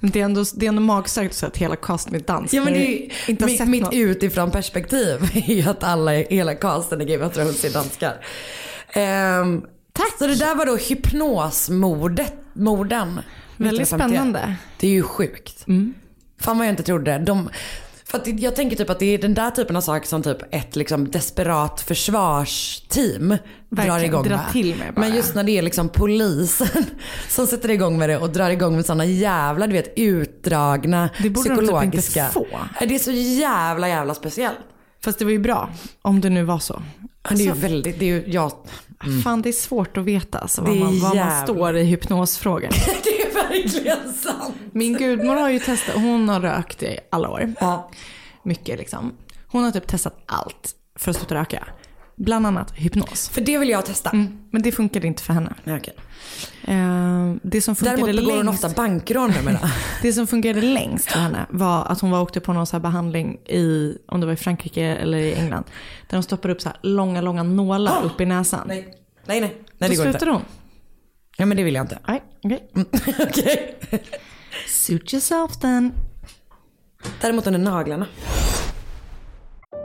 Men det är ändå, det är ändå magstarkt att hela casten är dansk. Ja men det är inte mitt, mitt något. utifrån perspektiv är ju att alla, hela casten i Game of Thrones är danskar. Ehm, Tack. Så det där var då hypnosmordet, morden. Väldigt 1951. spännande. Det är ju sjukt. Fan vad jag inte trodde. De, För att jag tänker typ att det är den där typen av saker som typ ett liksom desperat försvarsteam drar Verkligen, igång drar med. till med bara. Men just när det är liksom polisen som sätter igång med det och drar igång med sådana jävla du vet utdragna Det borde de typ inte psykologiska. få. Det är så jävla jävla speciellt. Fast det var ju bra, om det nu var så. Ja, Det är ju Alltså, väldigt, det är ju, ja. Fan det är svårt att veta alltså, är man, var man står i hypnosfrågan. det är verkligen sant. Min gudmor har ju testat, hon har rökt i alla år. Ja. Mycket liksom. Hon har typ testat allt för att sluta röka. Bland annat hypnos. För det vill jag testa. Mm, men det funkade inte för henne. Ja, okej. Eh, det som funkade Däremot begår hon ofta bankrån numera. det som fungerade längst för henne var att hon var åkte på någon så här behandling i, om det var i Frankrike eller i England. Där de stoppade upp så här långa, långa nålar upp i näsan. Nej, nej, nej. nej Då slutade hon. Ja men det vill jag inte. Nej, okej. Okej. Suit yourself then. Däremot under naglarna.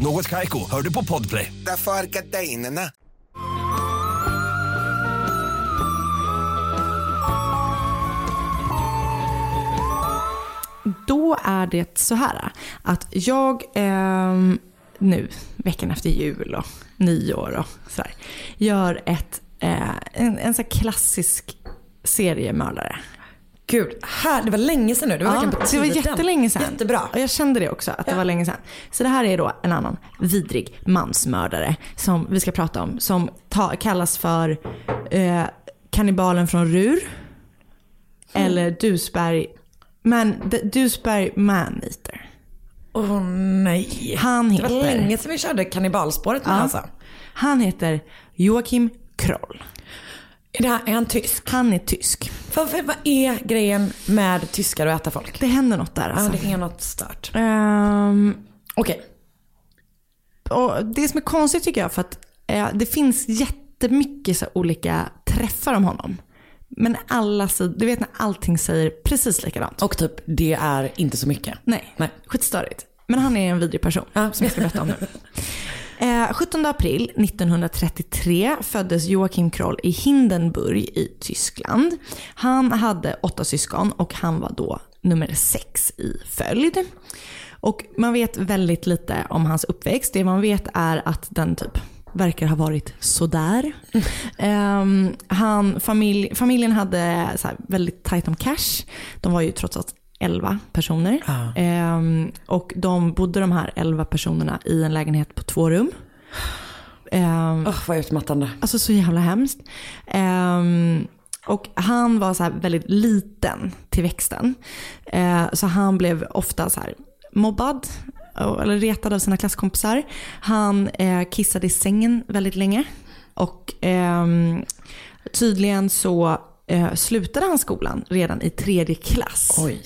Något Kaiko, hör du på Podplay. Därför är gardinerna. Då är det så här att jag ehm, nu, veckan efter jul och nyår och sådär, gör ett, eh, en, en här klassisk seriemördare. Gud, här, det var länge sedan nu. Det var Ja, verkligen på det var jättelänge sedan. Jättebra. Och jag kände det också, att det var länge sedan. Så det här är då en annan vidrig mansmördare som vi ska prata om. Som ta, kallas för eh, kannibalen från Rur. Eller Dusberg, man, Dusberg Maneater. Åh nej. Han Det var heter, länge sedan vi körde kannibalspåret med Ja. alltså. han heter Joakim Kroll. Är, det här, är han tysk? Han är tysk. För, vad är grejen med tyskar och äta folk? Det händer något där alltså. Ja, det är något stört. Ehm, Okej. och det som är konstigt tycker jag för att eh, det finns jättemycket så olika träffar om honom. Men alla sidor, du vet när allting säger precis likadant. Och typ, det är inte så mycket. Nej, Nej. skitstörigt. Men han är en vidrig person Ja. som jag ska berätta om nu. Eh, 17 april 1933 föddes Joakim Kroll i Hindenburg i Tyskland. Han hade åtta syskon och han var då nummer sex i följd. Och man vet väldigt lite om hans uppväxt. Det man vet är att den typ verkar ha varit sådär. Um, han, familj, familjen hade så här väldigt tajt om cash. De var ju trots allt 11 personer. Ehm, och de bodde de här 11 personerna i en lägenhet på två rum. Ehm, Åh, vad utmattande. Alltså så jävla hemskt. Ehm, och han var så väldigt liten till växten. Eh, så han blev ofta så mobbad eller retad av sina klasskompisar. Han eh, kissade i sängen väldigt länge. Och ehm, tydligen så eh, slutade han skolan redan i tredje klass. Oj.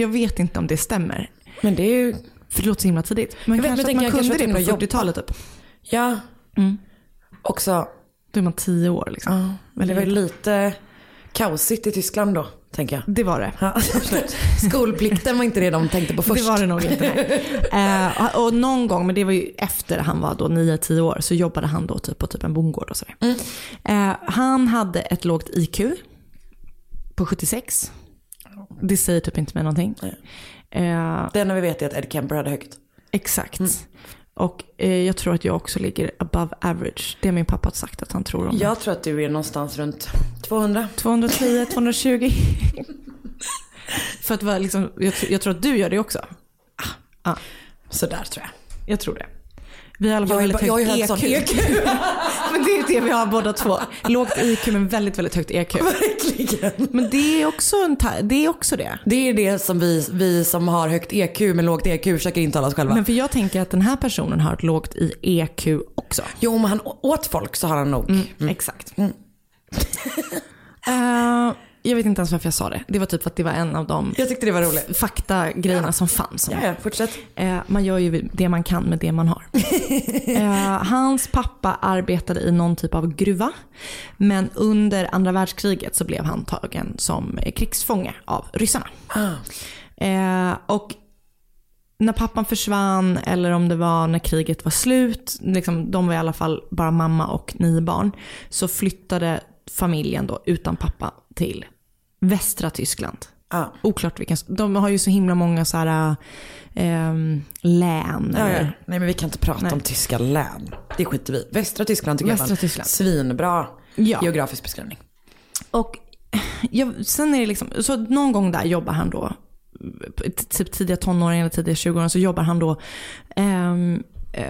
Jag vet inte om det stämmer. Men det är ju, För det låter så himla tidigt. Men Jag vet, kanske men att man kunde det på tvungen att 40-talet typ. ja. Mm. Också, Då är man tio år liksom. ja. Men det var ju lite kaosigt i Tyskland då, tänker jag. Det var det. Ja, absolut. Skolplikten var inte det de tänkte på först. Det var det nog inte. eh, och någon gång, men det var ju efter han var då 9-10 år, så jobbade han då typ på typ en bondgård och sådär. Eh, han hade ett lågt IQ på 76. Det säger typ inte mig någonting. Eh, Det enda vi vet är att Ed Kemper hade högt. exakt. Och eh, jag tror att jag också ligger above average. Det har min pappa sagt att han tror om. Jag tror att du är någonstans runt 200. 210, 220. För att vara liksom, jag, jag tror att du gör det också. Sådär tror jag. Jag tror det. Vi har Jag väldigt bara- jag har högt högt EQ. EQ. men det är det vi har båda två. Lågt IQ men väldigt, väldigt högt EQ. Verkligen. Men det är också, en det, är också det. Det är det som vi, vi som har högt EQ med lågt EQ försöker intala oss själva. Men för jag tänker att den här personen har ett lågt i EQ också. Jo, om han åt folk så har han nog. Mm, Exakt. Eh, jag vet inte ens varför jag sa det. Det var typ för att det var en av de Jag tyckte det var roligt. faktagrejerna som fanns. Ja, ja, fortsätt. Eh, man gör ju det man kan med det man har. eh, hans pappa arbetade i någon typ av gruva. Men under andra världskriget så blev han tagen som krigsfånge av ryssarna. Eh, och när pappan försvann eller om det var när kriget var slut, liksom, de var i alla fall bara mamma och nio barn, så flyttade familjen då utan pappa till västra Tyskland. Ja. Oklart vilken, de har ju så himla många så här ehm, län. Ja, ja. Nej men vi kan inte prata Nej. om tyska län. Det skiter vi. Västra Tyskland tycker Västra jag Tyskland. svinbra Ja. geografisk beskrivning. Och jag, sen är det liksom, så någon gång där jobbar han då, typ tidiga tonåren eller tidiga 20 så jobbar han då ehm, eh,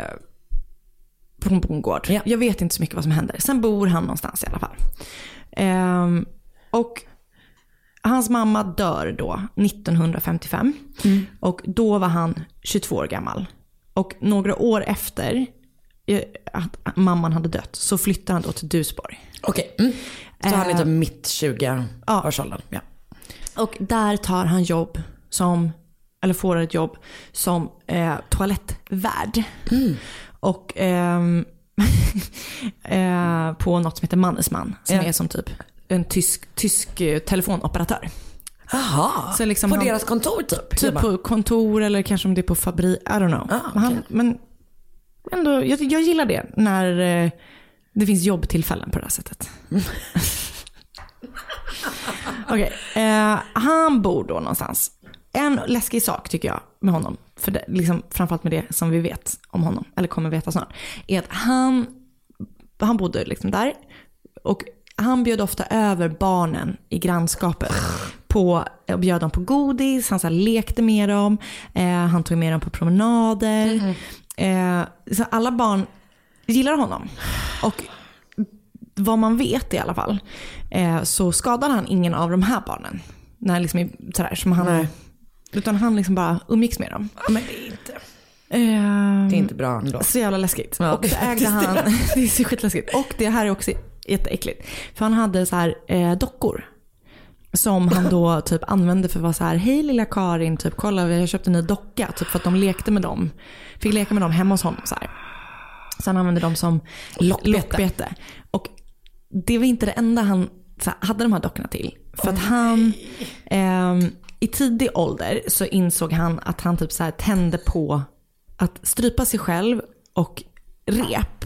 på en bondgård. Ja. Jag vet inte så mycket vad som händer. Sen bor han någonstans i alla fall. Ehm, och hans mamma dör då 1955. Och då var han 22 år gammal. Och några år efter eh, att mamman hade dött så flyttade han då till Dusborg. Okej. Mm. Så han är typ mitt 20-årsåldern. Ja. Och där tar han jobb som, eller får ett jobb som eh, toalettvärd. Och ehm, eh, på något som heter Mannesman. Som är som typ en tysk, tysk eh, telefonoperatör. Jaha, Så liksom på han- deras kontor typ? Typ på kontor eller kanske om det är på fabrik, I don't know. Ah, men, han, men ändå, jag, jag gillar det när eh, det finns jobbtillfällen på det här sättet. Okej, eh, han bor då någonstans. En läskig sak tycker jag med honom, för det, liksom, framförallt med det som vi vet om honom, eller kommer veta snart, är att han, han bodde liksom där och han bjöd ofta över barnen i grannskapet på, och bjöd dem på godis, han så lekte med dem, eh, han tog med dem på promenader. Eh, så alla barn gillar honom. Och vad man vet i alla fall, eh, så skadade han ingen av de här barnen. När liksom, sådär, som han, Nej. utan han liksom bara umgicks med dem. Men det är inte, Eh, det är inte bra ändå. så jävla läskigt. Ja, och så ägde han, det är så skitläskigt. Och det här är också jätteäckligt. För han hade så här eh, dockor. Som han då typ använde för att vara så här, hej lilla Karin, typ kolla vi har köpt en ny docka. Typ för att de lekte med dem. Fick leka med dem hemma hos honom så här. Så han använde dem som Lockbete. lockbete. Och det var inte det enda han så här, hade de här dockorna till. För att han, ehm, i tidig ålder så insåg han att han typ så här tände på att strypa sig själv och rep.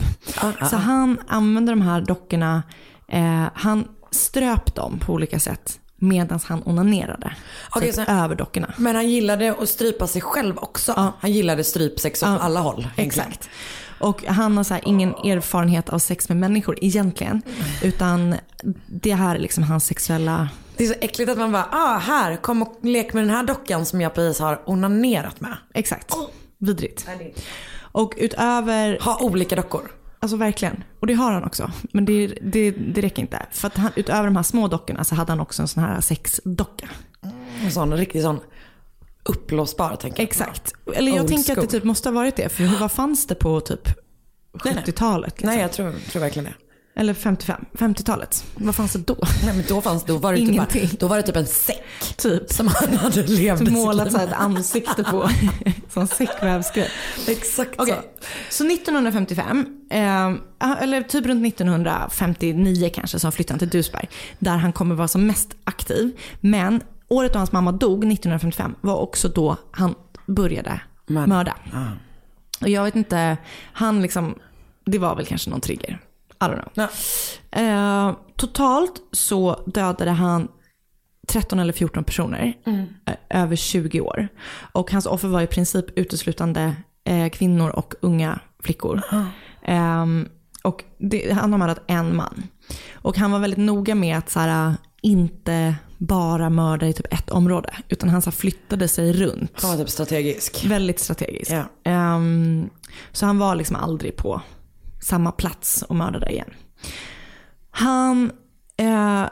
Så han använde de här dockorna, eh, han ströp dem på olika sätt medan han onanerade. Typ så- över dockorna. Men han gillade att strypa sig själv också. Ja. Han gillade strypsex åt Ja, alla håll. Exakt. Och han har så här ingen erfarenhet av sex med människor egentligen. Utan det här är liksom hans sexuella... Det är så äckligt att man bara, ah här, kom och lek med den här dockan som jag precis har onanerat med. Exakt. Vidrigt. Och utöver... Ha olika dockor. Alltså verkligen. Och det har han också. Men det, det, det räcker inte. För att han, utöver de här små dockorna så hade han också en sån här sexdocka. En sån riktig sån uppblåsbar tänker jag. Exakt. Eller jag Old tänker att det school. typ måste ha varit det. För vad fanns det på typ Nej, nej. 70-talet? Liksom? Nej jag tror, tror verkligen det. Eller 55, 50-talet. Vad fanns det då? Nej men då fanns då var det, typ, Ingenting. då var det typ en säck Typ. som han hade levt i Målat så här ett ansikte på. Sån säckvävsgrej. Exakt Okej, så 1955, eh, eller typ runt 1959 kanske, så flyttade han till Dusberg. Där han kommer vara som mest aktiv. Men året då hans mamma dog, 1955, var också då han började Mörda. mörda. Och jag vet inte, han liksom, det var väl kanske någon trigger. I don't know. Ja. Eh, totalt så dödade han 13 eller 14 personer eh, över 20 år. Och hans offer var i princip uteslutande eh, kvinnor och unga flickor. Ehm, och det, han har mördat en man. Och han var väldigt noga med att så här, inte bara mörda i typ ett område. Utan han så flyttade sig runt. Han var typ strategisk. Väldigt strategisk. Ja. Ehm, så han var liksom aldrig på samma plats och mördade igen. Han, eh,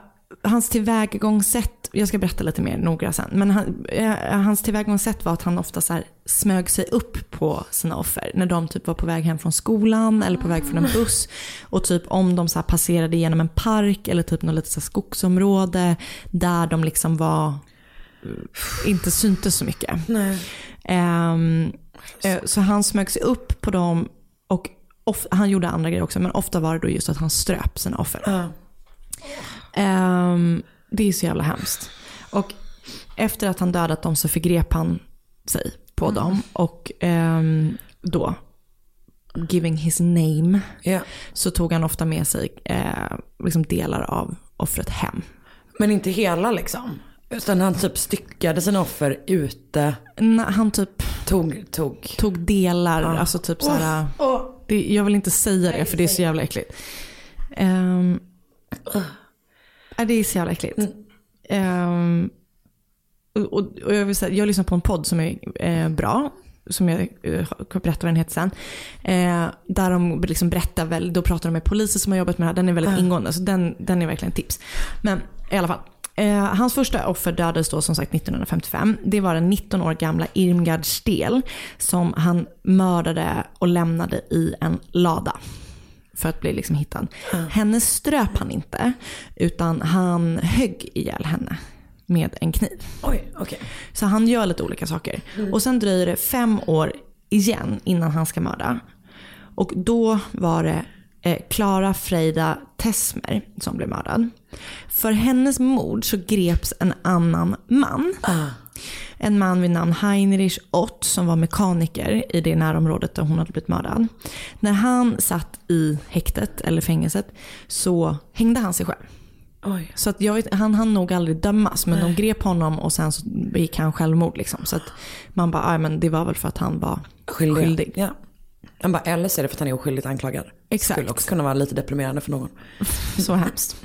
hans tillvägagångssätt, jag ska berätta lite mer noga sen, men han, eh, hans tillvägagångssätt var att han ofta så här smög sig upp på sina offer när de typ var på väg hem från skolan eller på väg från en buss. Och typ om de så passerade genom en park eller typ något litet så skogsområde där de liksom var, inte syntes så mycket. Nej. Ehm, eh, så han smög sig upp på dem och of- han gjorde andra grejer också men ofta var det då just att han ströp sina offer. Ja. Ehm, det är så jävla hemskt. Och efter att han dödat dem så förgrep han sig på dem och ehm, då giving his name Ja. så tog han ofta med sig eh, liksom delar av offret hem. Men inte hela liksom. Utan han typ styckade sina offer ute. Nej, han typ Tog, tog. tog delar, alltså typ så här. Det, jag vill inte säga det för det är så jävla äckligt. Um, det är så jävla äckligt. Ehm, och, och, jag vill säga, jag lyssnar på en podd som är eh, bra. Som jag eh, kommer berätta vad den heter sen. Eh, där de liksom berättar väl, då pratar de med poliser som har jobbat med det här. Den är väldigt ingående så den, den är verkligen tips. Men i alla fall. Eh, hans första offer dödades då som sagt 1955. Det var den 19 år gamla Irmgard Stel som han mördade och lämnade i en lada för att bli liksom hittad. Henne ströp han inte, utan han högg ihjäl henne med en kniv. Oj, okej. Så han gör lite olika saker. Och sen dröjer det fem år igen innan han ska mörda. Och då var det eh, Clara Freida Tesmer som blev mördad. För hennes mord så greps en annan man. En man vid namn Heinrich Ott som var mekaniker i det närområdet där hon hade blivit mördad. När han satt i häktet eller fängelset så hängde han sig själv. Oj. Så att jag han hann nog aldrig dömas men de grep honom och sen så begick han självmord. Liksom. Så att man bara, "Aj, men det var väl för att han var Skyldig. skyldig. Ja. Han bara, eller så är det för att han är oskyldigt anklagad. Exakt. Skulle också kunna vara lite deprimerande för någon. Så hemskt.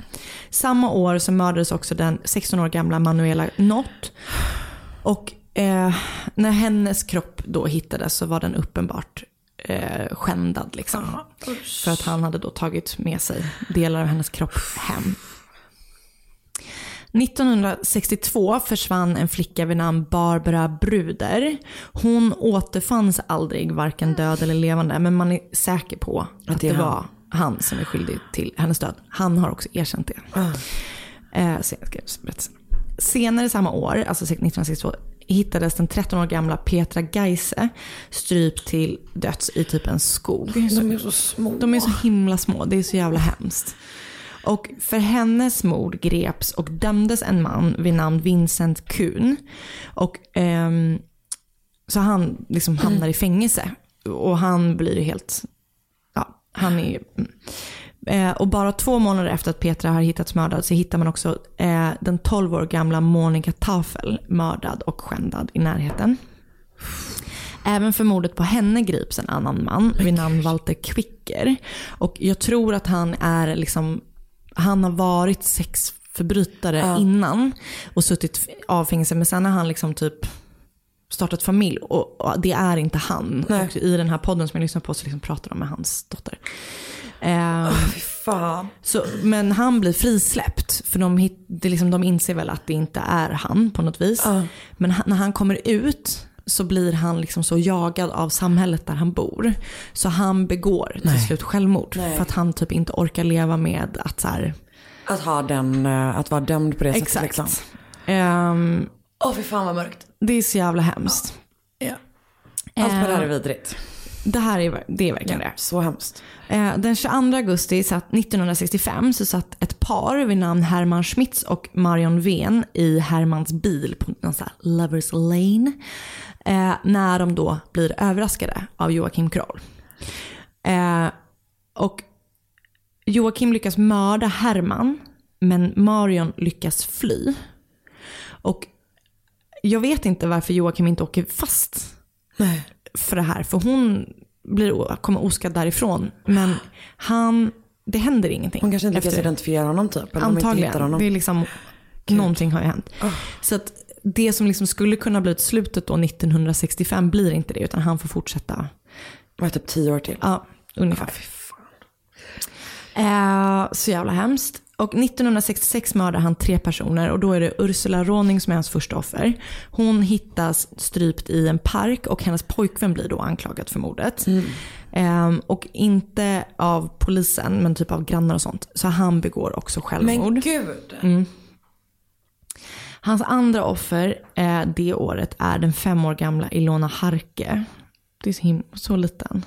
Samma år så mördades också den 16 år gamla Manuela Nott. Och eh, när hennes kropp då hittades så var den uppenbart eh, skändad. Liksom. För att han hade då tagit med sig delar av hennes kropp hem. 1962 försvann en flicka vid namn Barbara Bruder. Hon återfanns aldrig, varken död eller levande, men man är säker på att, det det, han. var han som är skyldig till hennes död. Han har också erkänt det. Eh, så jag ska berätta sen. Senare samma år, alltså 1962, hittades den 13 år gamla Petra Geise strypt till döds i typ en skog. De är så små. De är så himla små, det är så jävla hemskt. Och för hennes mord greps och dömdes en man vid namn Vincent Kuhn. Och ehm, så han liksom hamnar i fängelse. Och han blir helt, ja, han är mm. eh, och bara två månader efter att Petra har hittats mördad så hittar man också eh, den 12 år gamla Monica Tafel mördad och skändad i närheten. Även för mordet på henne grips en annan man vid namn Walter Quicker. Och jag tror att han är liksom, han har varit sexförbrytare innan och suttit av fängelse. Men sen har han liksom typ startat familj och, och det är inte han. I den här podden som jag lyssnar på så liksom pratar de med hans dotter. Ehm, Fan. så, men han blir frisläppt. För de, hit, det liksom, de inser väl att det inte är han på något vis. Men han, när han kommer ut så blir han liksom så jagad av samhället där han bor. Så han begår till slut självmord. Nej. För att han typ inte orkar leva med att så här, Att ha den, eh, att vara dömd på det sättet Exakt. liksom. ehm, Åh fy fan vad mörkt. det är så jävla hemskt. Ja. Allt med det här är Eh, vidrigt. Det här är, det är verkligen det. Så hemskt. Eh, Den 22 augusti satt 1965 så satt ett par vid namn Herman Schmitz och Marion Ven i Hermans bil på någon sån här Lovers Lane. Eh, när de då blir överraskade av Joakim Kroll. Eh, och Joakim lyckas mörda Herman men Marion lyckas fly. Och jag vet inte varför Joakim inte åker fast Nej. för det här. För hon blir, kommer oskadd därifrån. Men han, det händer ingenting. Hon kanske inte lyckas identifiera honom typ. Eller Antagligen. honom. Det är liksom Någonting har ju hänt. Så att det som liksom skulle kunna bli slutet då 1965 blir inte det utan han får fortsätta. Var typ tio år till? Ja, ungefär. Eh, så jävla hemskt. Och 1966 mördar han tre personer och då är det Ursula Råning som är hans första offer. Hon hittas strypt i en park och hennes pojkvän blir då anklagad för mordet. Eh, och inte av polisen men typ av grannar och sånt. Så han begår också självmord. Men gud. Mm. Hans andra offer eh, det året är den fem år gamla Ilona Harke. Det är så, him- så liten.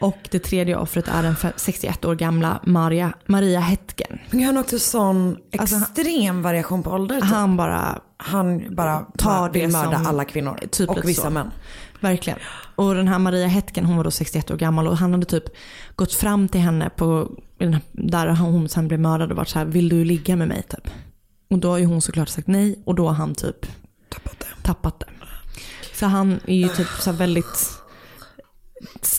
Och det tredje offret är den fe- 61 år gamla Maria, Maria Hetken. Men han har också sån extrem variation på ålder. typ. Han bara Han bara tar vill det mörda som- alla kvinnor. Typ och vissa så. män. Verkligen. Och den här Maria Hetken, hon var då 61 år gammal och han hade typ gått fram till henne på, där hon sen blev mördad och varit så här, vill du ligga med mig typ? Och då har ju hon såklart sagt nej och då har han typ tappat det. Så han är ju typ så väldigt,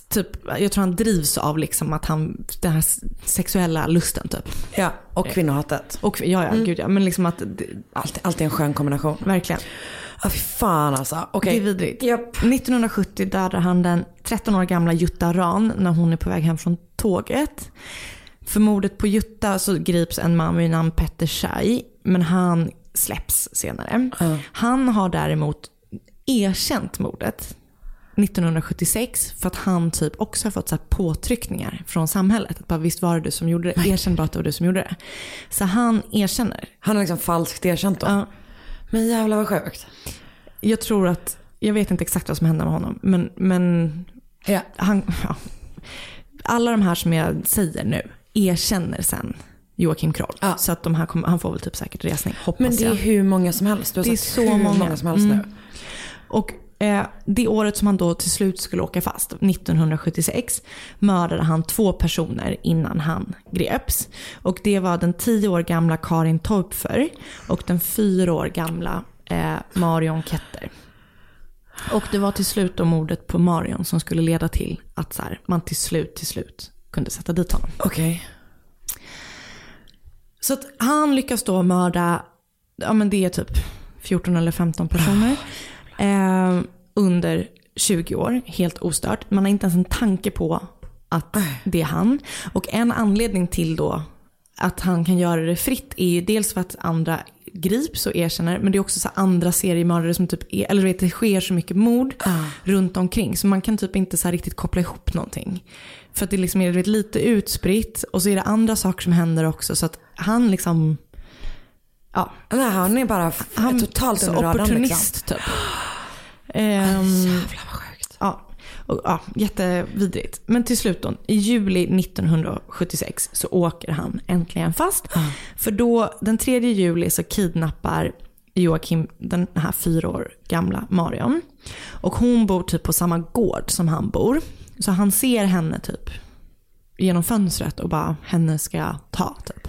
typ, jag tror han drivs av liksom att han, den här sexuella lusten typ. Ja, och kvinnohatet. Och, ja, ja, Mm. gud ja. Men liksom att, det- Alltid, alltid en skön kombination. verkligen. Ja, fy fan alltså. Okej. Det är vidrigt. Japp. 1970 dödar han den 13 år gamla Jutta Ran när hon är på väg hem från tåget. För mordet på Jutta så grips en man vid namn Petter Schei, men han släpps senare. Han har däremot erkänt mordet 1976 för att han typ också har fått så påtryckningar från samhället. Att bara, visst var det du som gjorde det? Erkänn bara att det var du som gjorde det. Så han erkänner. Han har liksom falskt erkänt då. Ja. Men jävlar vad sjukt. Jag tror att, jag vet inte exakt vad som hände med honom, men, men Ja. han, ja. alla de här som jag säger nu erkänner sen Joakim Kroll. Ja. Så att de här kommer, han får väl typ säkert resning, hoppas Men det är jag. hur många som helst. Du har Det är så hur många. många som helst Mm. nu. Och eh, det året som han då till slut skulle åka fast, 1976, mördade han två personer innan han greps. Och det var den tio år gamla Karin Torpfer och den fyra år gamla eh, Marion Ketter. Och det var till slut då mordet på Marion som skulle leda till att så här, man till slut, till slut kunde sätta dit honom. Okej. Så att han lyckas då mörda, ja men det är typ 14 eller 15 personer. Eh, under 20 år, helt ostört. Man har inte ens en tanke på att det är han. Och en anledning till då att han kan göra det fritt är ju dels för att andra grips och erkänner, men det är också så andra seriemördare som typ är, eller du vet det sker så mycket mord runt omkring så man kan typ inte så riktigt koppla ihop någonting. För att det liksom är vet, lite utspritt och så är det andra saker som händer också så att han liksom, ja, Nej, han är bara han totalt så radarn, opportunist typ. Ja, och, ja, jättevidrigt. Men till slut då, i juli 1976 så åker han äntligen fast. För då, den 3 juli så kidnappar Joakim den här fyra år gamla Marion. Och hon bor typ på samma gård som han bor. Så han ser henne typ genom fönstret och bara, henne ska jag ta typ.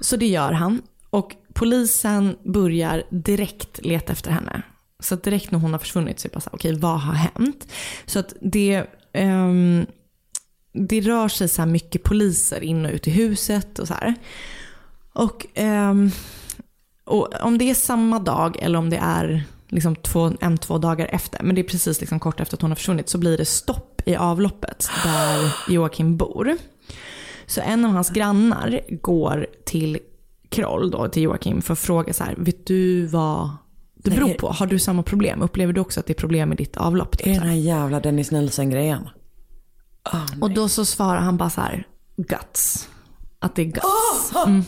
Så det gör han. Och polisen börjar direkt leta efter henne. Så att direkt när hon har försvunnit så är det bara så här, okej vad har hänt? Så att det, um, det rör sig så här mycket poliser in och ut i huset och så här. Och, um, och om det är samma dag eller om det är liksom två, en, två dagar efter, men det är precis liksom kort efter att hon har försvunnit, så blir det stopp i avloppet där Joakim bor. Så en av hans grannar går till Kroll, då, till Joakim, för att fråga så här, vet du vad det beror på? Har du samma problem? Upplever du också att det är problem med ditt avlopp? Är det den här jävla Dennis Nielsen-grejen? Och då så svarar han bara så här, guts. Att det är guts. Mm.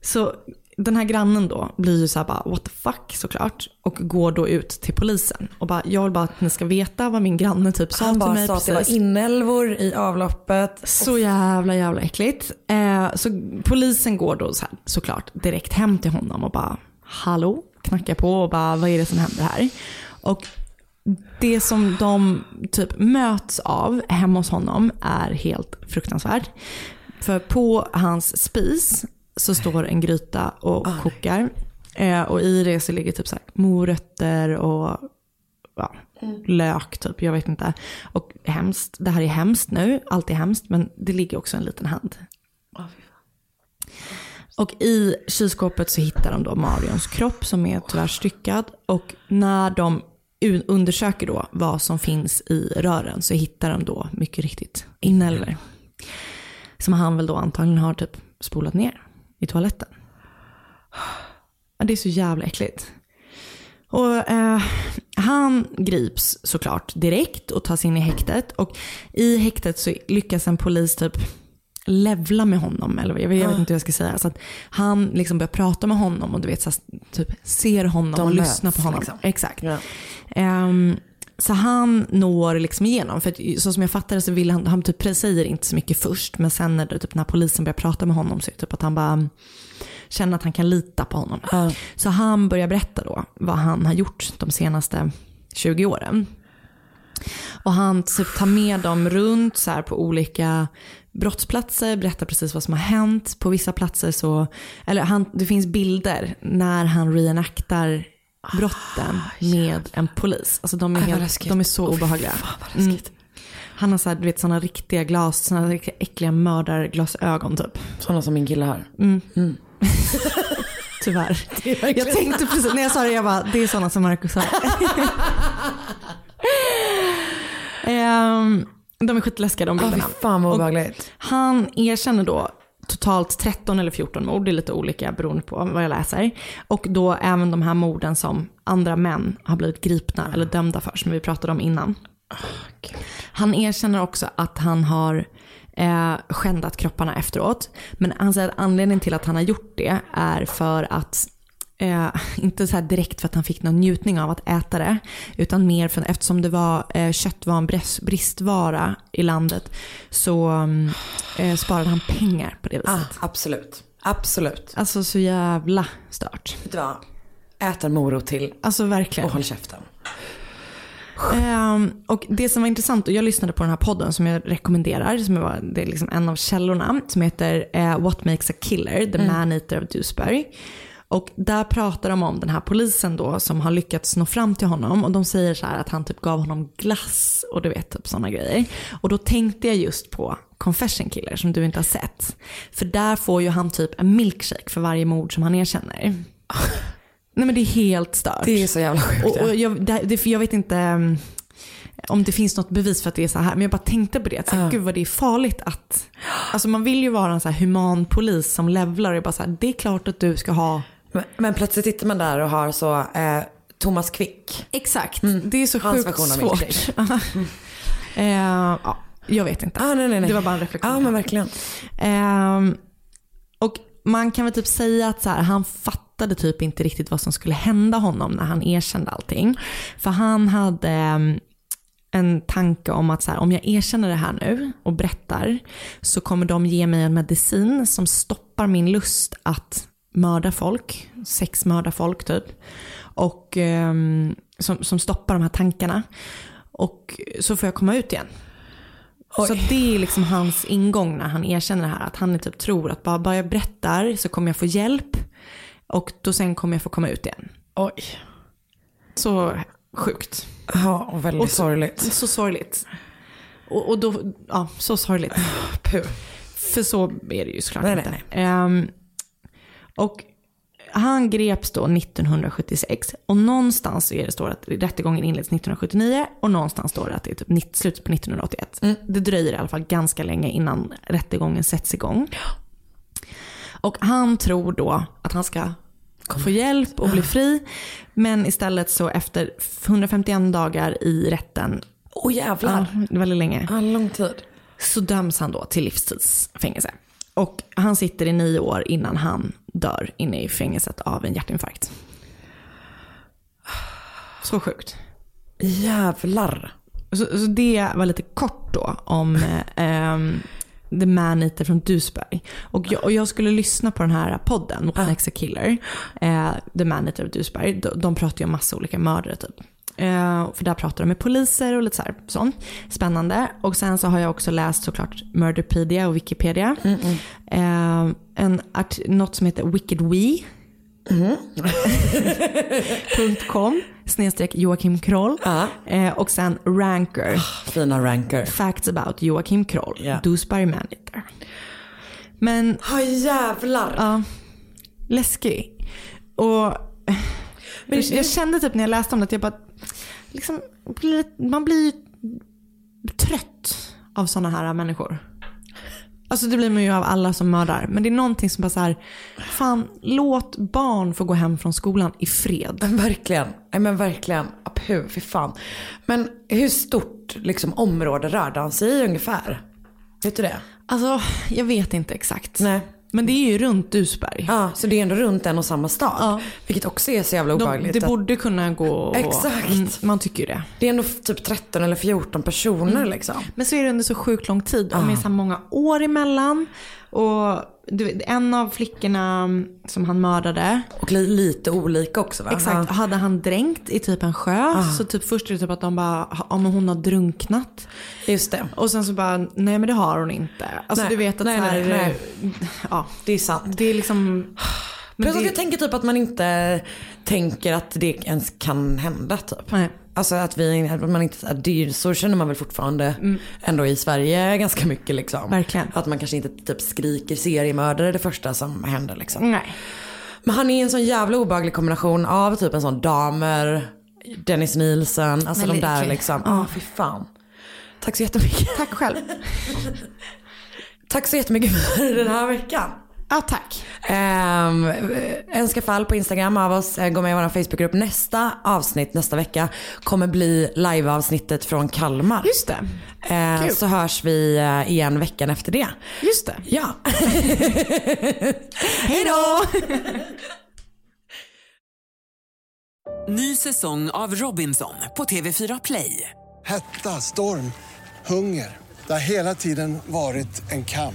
Så den här grannen då blir ju så här bara what the fuck såklart. Och går då ut till polisen. Och bara jag vill bara att ni ska veta vad min granne typ sa Han till bara mig sa att det var inälvor i avloppet. Så jävla jävla äckligt. Eh, så polisen går då så här, såklart direkt hem till honom och bara hallå, knackar på och bara vad är det som händer här? Och det som de typ möts av hemma hos honom är helt fruktansvärt. För på hans spis så står en gryta och kokar. Eh, och i det så ligger typ så morötter och ja, lök typ, jag vet inte. Och hemskt, det här är hemskt nu, allt är hemskt, men det ligger också en liten hand och i kylskåpet så hittar de då Marions kropp som är tyvärr styckad. Och när de undersöker då vad som finns i rören så hittar de då mycket riktigt inälvor. Som han väl då antagligen har typ spolat ner i toaletten. Ja, Det är så jävla äckligt. Och eh, han grips såklart direkt och tas in i häktet. Och i häktet så lyckas en polis typ levla med honom. Eller jag vet, jag vet inte hur jag ska säga. Så att han liksom börjar prata med honom och du vet, så här, typ ser honom De och möts, lyssnar på honom. liksom. Exakt. Ja. Ehm, så han når liksom igenom. För så som jag fattar det så vill han, han typ säger inte så mycket först. Men sen när, det, typ, när polisen börjar prata med honom så är det typ att han bara känner att han kan lita på honom. Så han börjar berätta då vad han har gjort de senaste 20 åren. Och han typ tar med dem runt så här på olika brottsplatser, berättar precis vad som har hänt. På vissa platser så, eller han, det finns bilder när han reenaktar brotten med en polis. Alltså de är, vad helt, de är så obehagliga. Mm. Han har så här, du vet, såna riktiga glas, såna riktiga äckliga mördarglasögon typ. Sådana som min kille har. Mm. Tyvärr. Jag tänkte precis, när jag sa det, jag bara, det är sådana som Marcus har. Ehm, de är skitläskiga de bilderna. fan vad obehagligt. Han erkänner då totalt 13 eller 14 mord, det är lite olika beroende på vad jag läser. Och då även de här morden som andra män har blivit gripna eller dömda för, som vi pratade om innan. Han erkänner också att han har eh, skändat kropparna efteråt. Men han säger att anledningen till att han har gjort det är för att Eh, inte så här direkt för att han fick någon njutning av att äta det. Utan mer för eftersom det var, eh, kött var en brist, bristvara i landet. Så mm, eh, sparade han pengar på det viset. Ah, absolut. Absolut. Alltså så jävla stört. Vet du vad? Ät en morot till Alltså verkligen. och håll käften. Ehm, och det som var intressant, och jag lyssnade på den här podden som jag rekommenderar, som var, det är liksom en av källorna, som heter eh, What Makes a Killer, The Man-Eater of Dewsbury. Och där pratar de om den här polisen då som har lyckats nå fram till honom och de säger så här att han typ gav honom glass och du vet typ sådana grejer. Och då tänkte jag just på Confession Killer som du inte har sett. För där får ju han typ en milkshake för varje mord som han erkänner. Nej men det är helt stört. Det är så jävla sjukt. Och, och jag, det, det, jag vet inte um, om det finns något bevis för att det är så här, men jag bara tänkte på det. Att, så här, Ja. Gud vad det är farligt att... Alltså man vill ju vara en så här human polis som levlar och bara så här, det är klart att du ska ha... Men, men plötsligt sitter man där och har så eh, Thomas Quick. Exakt, det är så Hans sjukt svårt. milkshake. eh, ja, jag vet inte. Ah, nej, nej, nej. Det var bara en reflektion. Ja men verkligen. Ehm, och man kan väl typ säga att så här, han fattade typ inte riktigt vad som skulle hända honom när han erkände allting. För han hade ehm, en tanke om att så här, om jag erkänner det här nu och berättar så kommer de ge mig en medicin som stoppar min lust att mörda folk, sexmörda folk typ. Och ehm, som, som stoppar de här tankarna. Och så får jag komma ut igen. Så det är liksom hans ingång när han erkänner det här. Att han typ tror att bara, bara jag berättar så kommer jag få hjälp. Och då sen kommer jag få komma ut igen. Oj. Så sjukt. Ja och väldigt Och så- sorgligt. Så sorgligt. Och, och då, ja så sorgligt. Puh. För så är det ju såklart Nej, inte. nej, Ehm, och han greps då 1976 och någonstans är det står att rättegången inleds 1979 och någonstans står det att det är typ slutet på 1981. Det dröjer i alla fall ganska länge innan rättegången sätts igång. Och han tror då att han ska få hjälp och bli fri. Men istället så efter 151 dagar i rätten, Åh jävlar. ja, väldigt länge, Ja, lång tid. så döms han då till livstidsfängelse. Och han sitter i nio år innan han dör inne i fängelset av en hjärtinfarkt. Så sjukt. Jävlar. Så, så det var lite kort då om ehm, The Man Eater från Dewsbury. Och jag, och jag skulle lyssna på den här podden, What a Killer, eh, The Man Eater of Dewsbury. De, de pratar ju om massa olika mördare typ. Eh, för där pratar de med poliser och lite så här, sånt. Spännande. Och sen så har jag också läst såklart Murderpedia och Wikipedia. Eh, en art, något som heter Wicked We. .com snedstreck Joakim Kroll. Ja. Eh, och sen Ranker. Fina ranker. Facts about Joakim Kroll. Ja. Dewsbury Manager. Men... Ja jävlar. Ja. Läskig. Och Men jag, jag kände typ när jag läste om det att jag bara, liksom, man blir trött av sådana här människor. Alltså det blir man ju av alla som mördar. Men det är någonting som bara så här, fan låt barn få gå hem från skolan i fred. Verkligen. Nej men verkligen. Ja, Puh, fy fan. Men hur stort liksom, område rörde han sig i ungefär? Vet du det? Alltså jag vet inte exakt. Nej. Men det är ju runt Dusberg. Ja, så det är ändå runt en och samma stad. Ja. Vilket också är så jävla De, obehagligt. det att- borde kunna gå. och- Exakt. Mm, man tycker ju det. Det är ändå typ 13 eller 14 personer liksom. Men så är det under så sjukt lång tid och med så här många år emellan. Och du, en av flickorna som han mördade. Och li- lite olika också va? Exakt, hade han dränkt i typ en sjö. Så typ först är det typ att de bara, ja men hon har drunknat. Just det. Och sen så bara, nej men det har hon inte. Alltså Nej, du vet att nej, så här, nej, ja. Det är sant. Det är liksom. Men Plus att det- jag tänker typ att man inte tänker att det ens kan hända typ. Nej. Alltså att vi, att man inte, att så känner man väl fortfarande ändå i Sverige ganska mycket liksom. Verkligen. Att man kanske inte typ skriker seriemördare det första som händer liksom. Nej. Men han är en sån jävla obehaglig kombination av typ en sån damer, Dennis Nielsen, alltså Men de där liksom. Ja, fy fan. Tack så jättemycket. Tack själv. Tack så jättemycket för den här veckan. Ja tack. Um, önska fall på Instagram av oss. Eh, Gå med i vår Facebookgrupp. Nästa avsnitt nästa vecka kommer bli liveavsnittet från Kalmar. Just det. Kul. så hörs vi eh, igen veckan efter det. Just det. Ja. Hej då! Ny säsong av Robinson på TV4 Play. Hetta, storm, hunger. Det har hela tiden varit en kamp.